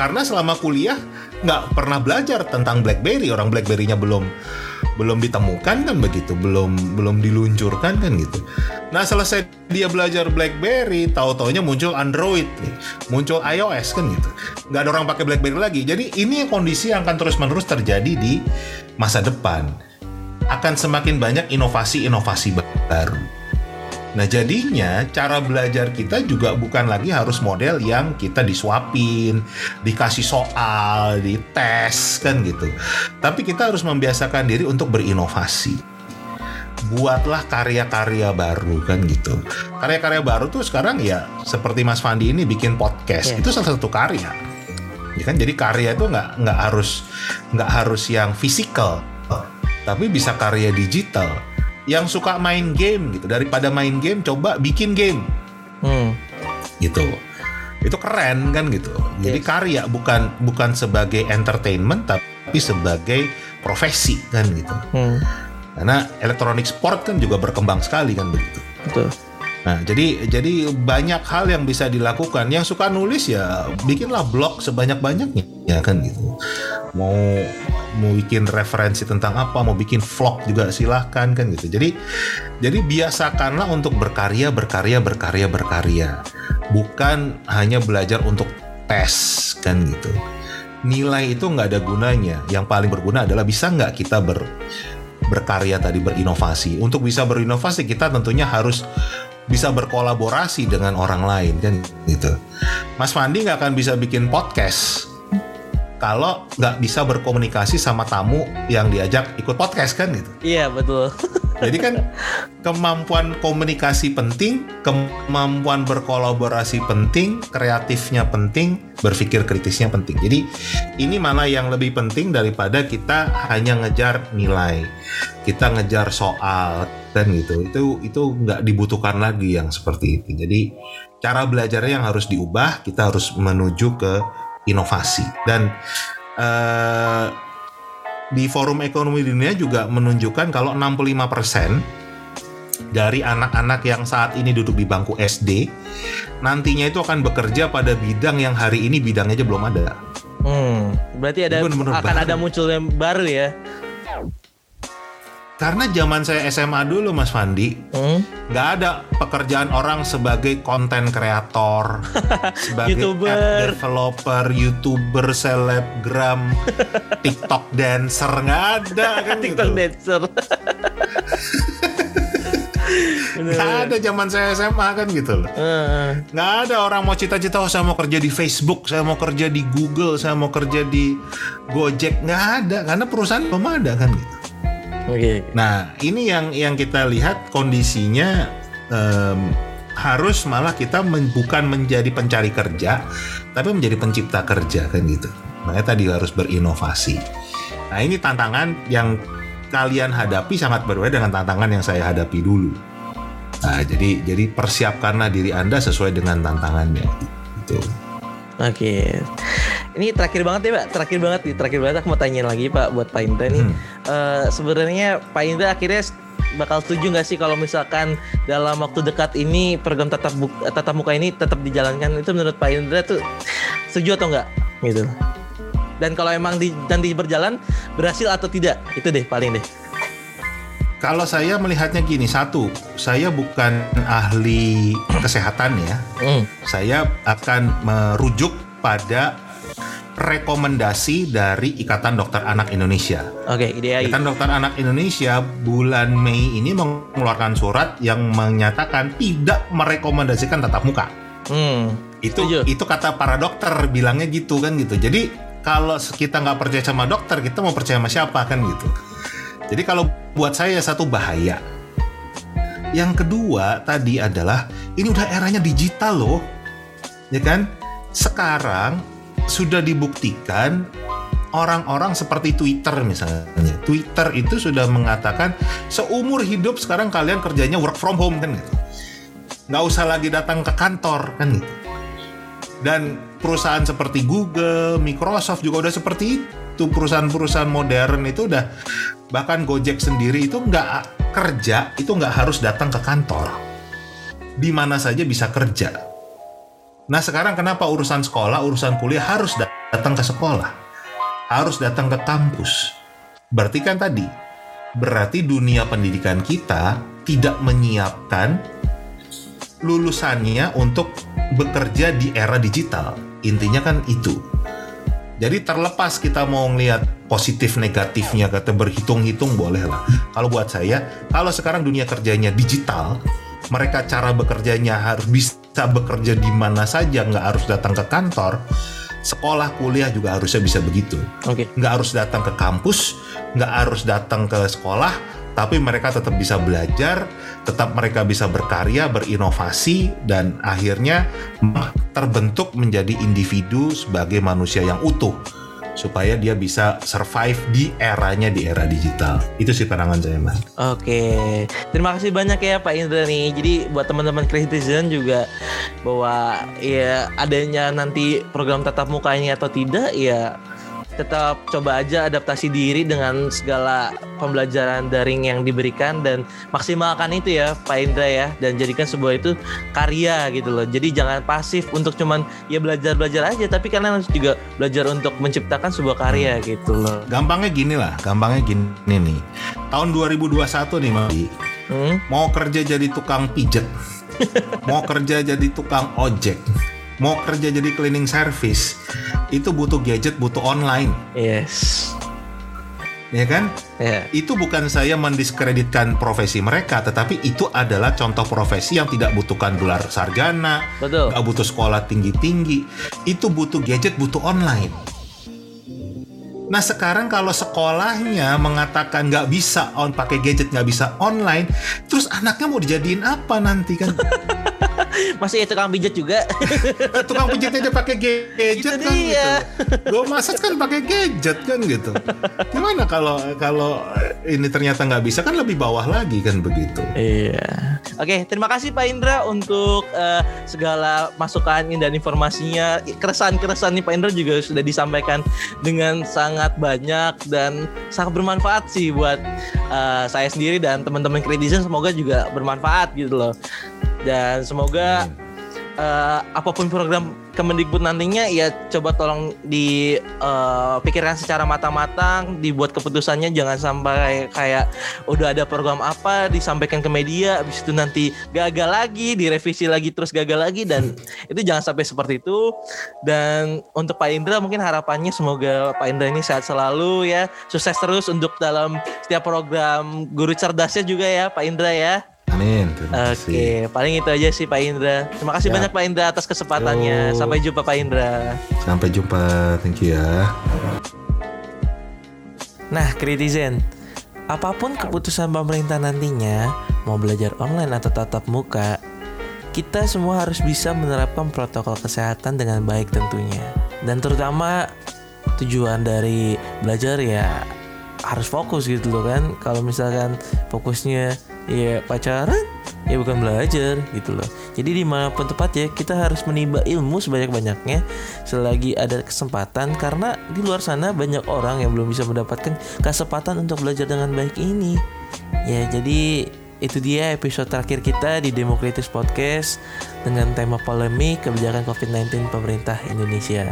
karena selama kuliah nggak pernah belajar tentang BlackBerry, orang BlackBerry-nya belum belum ditemukan kan begitu, belum belum diluncurkan kan gitu. Nah selesai dia belajar BlackBerry, tahu-taunya muncul Android, nih, muncul iOS kan gitu. Nggak ada orang pakai BlackBerry lagi. Jadi ini kondisi yang akan terus-menerus terjadi di masa depan. Akan semakin banyak inovasi-inovasi baru. Nah jadinya cara belajar kita juga bukan lagi harus model yang kita disuapin, dikasih soal, dites kan gitu. Tapi kita harus membiasakan diri untuk berinovasi. Buatlah karya-karya baru kan gitu. Karya-karya baru tuh sekarang ya seperti Mas Fandi ini bikin podcast Yeah. itu salah satu karya. Ya kan jadi karya itu nggak nggak harus nggak harus yang fisikal, tapi bisa karya digital yang suka main game gitu daripada main game coba bikin game Hmm. gitu itu keren kan gitu jadi Yes. karya bukan bukan sebagai entertainment tapi sebagai profesi kan gitu Hmm. karena elektronik sport kan juga berkembang sekali kan begitu Betul. Nah, jadi jadi banyak hal yang bisa dilakukan. Yang suka nulis ya bikinlah blog sebanyak-banyaknya ya kan gitu. Mau mau bikin referensi tentang apa, mau bikin vlog juga silahkan kan gitu. Jadi jadi biasakanlah untuk berkarya, berkarya, berkarya, berkarya. Bukan hanya belajar untuk tes kan gitu. Nilai itu nggak ada gunanya. Yang paling berguna adalah bisa nggak kita ber berkarya tadi berinovasi. Untuk bisa berinovasi kita tentunya harus bisa berkolaborasi dengan orang lain kan gitu. Mas Fandi nggak akan bisa bikin podcast kalau nggak bisa berkomunikasi sama tamu yang diajak ikut podcast kan gitu. Iya betul. Jadi kan kemampuan komunikasi penting, kemampuan berkolaborasi penting, kreatifnya penting, berpikir kritisnya penting. Jadi ini mana yang lebih penting daripada kita hanya ngejar nilai, kita ngejar soal dan gitu. Itu itu nggak dibutuhkan lagi yang seperti itu. Jadi cara belajarnya yang harus diubah, kita harus menuju ke inovasi dan eh, di Forum Ekonomi Dunia juga menunjukkan kalau 65% dari anak-anak yang saat ini duduk di bangku SD nantinya itu akan bekerja pada bidang yang hari ini bidangnya aja belum ada. Hmm. Berarti ada Bener-bener akan baru. ada muncul yang baru ya. Karena zaman saya SMA dulu Mas Fandi, Hmm. nggak ada pekerjaan orang sebagai konten kreator, sebagai YouTuber. app developer, youtuber, selebgram, TikTok dancer nggak ada kan TikTok gitu. dancer. Nggak ada zaman saya SMA kan gitu loh. Heeh. Nggak ada orang mau cita-cita oh saya mau kerja di Facebook, saya mau kerja di Google, saya mau kerja di Gojek, nggak ada karena perusahaan belum ada kan gitu. Oke. Nah ini yang yang kita lihat kondisinya em, harus malah kita men- bukan menjadi pencari kerja, tapi menjadi pencipta kerja kan gitu. Makanya tadi harus berinovasi. Nah ini tantangan yang kalian hadapi sangat berbeda dengan tantangan yang saya hadapi dulu. Nah jadi jadi persiapkanlah diri anda sesuai dengan tantangannya. Gitu. Oke. Ini terakhir banget ya Pak, terakhir banget nih, terakhir banget aku mau tanya lagi Pak buat Pak Indra nih. Hmm. Eh, Sebenarnya Pak Indra akhirnya bakal setuju nggak sih kalau misalkan dalam waktu dekat ini program tatap bu- tatap muka ini tetap dijalankan itu menurut Pak Indra tuh setuju atau enggak gitu? Dan kalau emang di, nanti berjalan berhasil atau tidak itu deh paling deh. Kalau saya melihatnya gini, satu, saya bukan ahli kesehatan ya. Hmm. Saya akan merujuk pada rekomendasi dari Ikatan Dokter Anak Indonesia. Oke, IDAI. Ikatan Dokter Anak Indonesia bulan Mei ini mengeluarkan surat yang menyatakan tidak merekomendasikan tatap muka. Hmm. Itu Setuju. itu kata para dokter bilangnya gitu kan gitu. Jadi kalau kita nggak percaya sama dokter, kita mau percaya sama siapa kan gitu. Jadi kalau buat saya satu bahaya. Yang kedua tadi adalah ini udah eranya digital loh. Ya kan? Sekarang sudah dibuktikan orang-orang seperti Twitter misalnya. Twitter itu sudah mengatakan seumur hidup sekarang kalian kerjanya work from home kan gitu. Nggak usah lagi datang ke kantor kan gitu. Dan perusahaan seperti Google, Microsoft juga udah seperti itu. Perusahaan-perusahaan modern itu udah bahkan Gojek sendiri itu nggak kerja itu nggak harus datang ke kantor. Di mana saja bisa kerja. Nah sekarang kenapa urusan sekolah, urusan kuliah harus dat- datang ke sekolah, harus datang ke kampus. Berarti kan tadi, berarti dunia pendidikan kita tidak menyiapkan lulusannya untuk bekerja di era digital. Intinya kan itu. Jadi terlepas kita mau ngelihat positif negatifnya kata berhitung-hitung boleh lah. Kalau buat saya, kalau sekarang dunia kerjanya digital, mereka cara bekerjanya harus bisa bekerja di mana saja, nggak harus datang ke kantor. Sekolah, kuliah juga harusnya bisa begitu. Oke. Nggak harus datang ke kampus, nggak harus datang ke sekolah, tapi mereka tetap bisa belajar, tetap mereka bisa berkarya, berinovasi, dan akhirnya terbentuk menjadi individu sebagai manusia yang utuh supaya dia bisa survive di eranya di era digital. Itu sih pandangan saya, Mas. Oke, terima kasih banyak ya Pak Indra nih. Jadi buat teman-teman Kritizen juga bahwa ya adanya nanti program tatap muka ini atau tidak ya tetap coba aja adaptasi diri dengan segala pembelajaran daring yang diberikan dan maksimalkan itu ya Pak Indra ya dan jadikan sebuah itu karya gitu loh. Jadi jangan pasif untuk cuman ya belajar-belajar aja tapi kalian harus juga belajar untuk menciptakan sebuah karya gitu loh. Gampangnya gini lah, gampangnya gini nih. Tahun 2021 nih, Mas. Hmm? Mau kerja jadi tukang pijet, mau kerja jadi tukang ojek, mau kerja jadi cleaning service, itu butuh gadget, butuh online, Yes. ya kan? Ya. Itu bukan saya mendiskreditkan profesi mereka, tetapi itu adalah contoh profesi yang tidak butuhkan gelar sarjana, Betul. nggak butuh sekolah tinggi-tinggi, itu butuh gadget, butuh online. Nah sekarang kalau sekolahnya mengatakan nggak bisa on pakai gadget nggak bisa online, terus anaknya mau dijadiin apa nanti kan? Masih ya tukang pijat juga. Tukang pijitnya dia pakai gadget Itu kan dia. gitu. Gue masak kan pakai gadget kan gitu. Gimana kalau kalau ini ternyata nggak bisa kan lebih bawah lagi kan begitu. Iya. Oke, terima kasih Pak Indra untuk eh, segala masukan dan informasinya. Keresahan-keresahan nih Pak Indra juga sudah disampaikan dengan sangat banyak dan sangat bermanfaat sih buat eh, saya sendiri dan teman-teman kritisan semoga juga bermanfaat gitu loh. Dan semoga eh, apa pun program Kemendikbud nantinya ya coba tolong dipikirkan secara matang-matang, dibuat keputusannya jangan sampai kayak udah ada program apa disampaikan ke media, habis itu nanti gagal lagi, direvisi lagi terus gagal lagi dan itu jangan sampai seperti itu. Dan untuk Pak Indra mungkin harapannya semoga Pak Indra ini sehat selalu ya, sukses terus untuk dalam setiap program guru cerdasnya juga ya Pak Indra ya. Amin. Oke, kasih. paling itu aja sih Pak Indra. Terima kasih Ya. banyak Pak Indra atas kesempatannya. Yo. Sampai jumpa Pak Indra. Sampai jumpa. Thank you ya. Nah, kritizen, apa pun keputusan pemerintah nantinya, mau belajar online atau tatap muka, kita semua harus bisa menerapkan protokol kesehatan dengan baik tentunya. Dan terutama tujuan dari belajar ya harus fokus gitu loh kan. Kalau misalkan fokusnya ya pacaran ya bukan belajar gitu loh. Jadi di mana pun tempat ya kita harus menimba ilmu sebanyak-banyaknya selagi ada kesempatan karena di luar sana banyak orang yang belum bisa mendapatkan kesempatan untuk belajar dengan baik ini. Ya jadi itu dia episode terakhir kita di Demokritis Podcast dengan tema polemik kebijakan COVID-19 pemerintah Indonesia.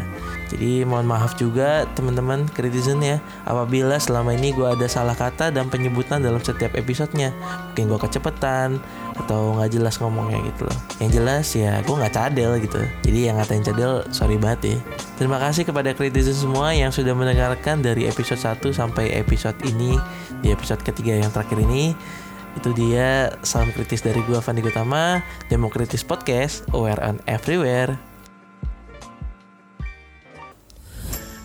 Jadi mohon maaf juga teman-teman kritizen ya apabila selama ini gue ada salah kata dan penyebutan dalam setiap episodenya. Mungkin gue kecepatan atau nggak jelas ngomongnya gitu loh. Yang jelas ya gue nggak cadel gitu. Jadi yang ngatain cadel sorry banget ya. Terima kasih kepada kritizen semua yang sudah mendengarkan dari episode 1 sampai episode ini di episode ketiga yang terakhir ini. Itu dia salam kritis dari gua Fandi Gutama, Demokritis Podcast, aware and everywhere.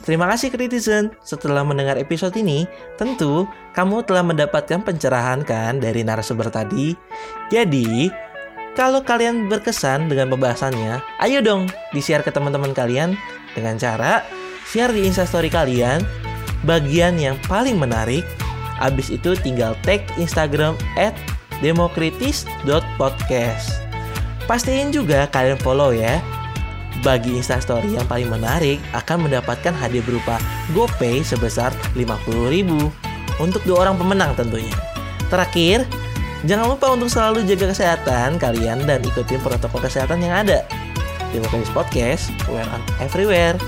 Terima kasih kritizen. Setelah mendengar episode ini, tentu kamu telah mendapatkan pencerahan kan dari narasumber tadi. Jadi, kalau kalian berkesan dengan pembahasannya, ayo dong di-share ke teman-teman kalian dengan cara share di instastory kalian bagian yang paling menarik Abis itu tinggal tag Instagram demokritis.podcast Pastiin juga kalian follow ya bagi instastory yang paling menarik akan mendapatkan hadiah berupa GoPay sebesar 50.000 untuk dua orang pemenang tentunya. Terakhir, jangan lupa untuk selalu jaga kesehatan kalian dan ikutin protokol kesehatan yang ada. Demokratis Podcast, where everywhere.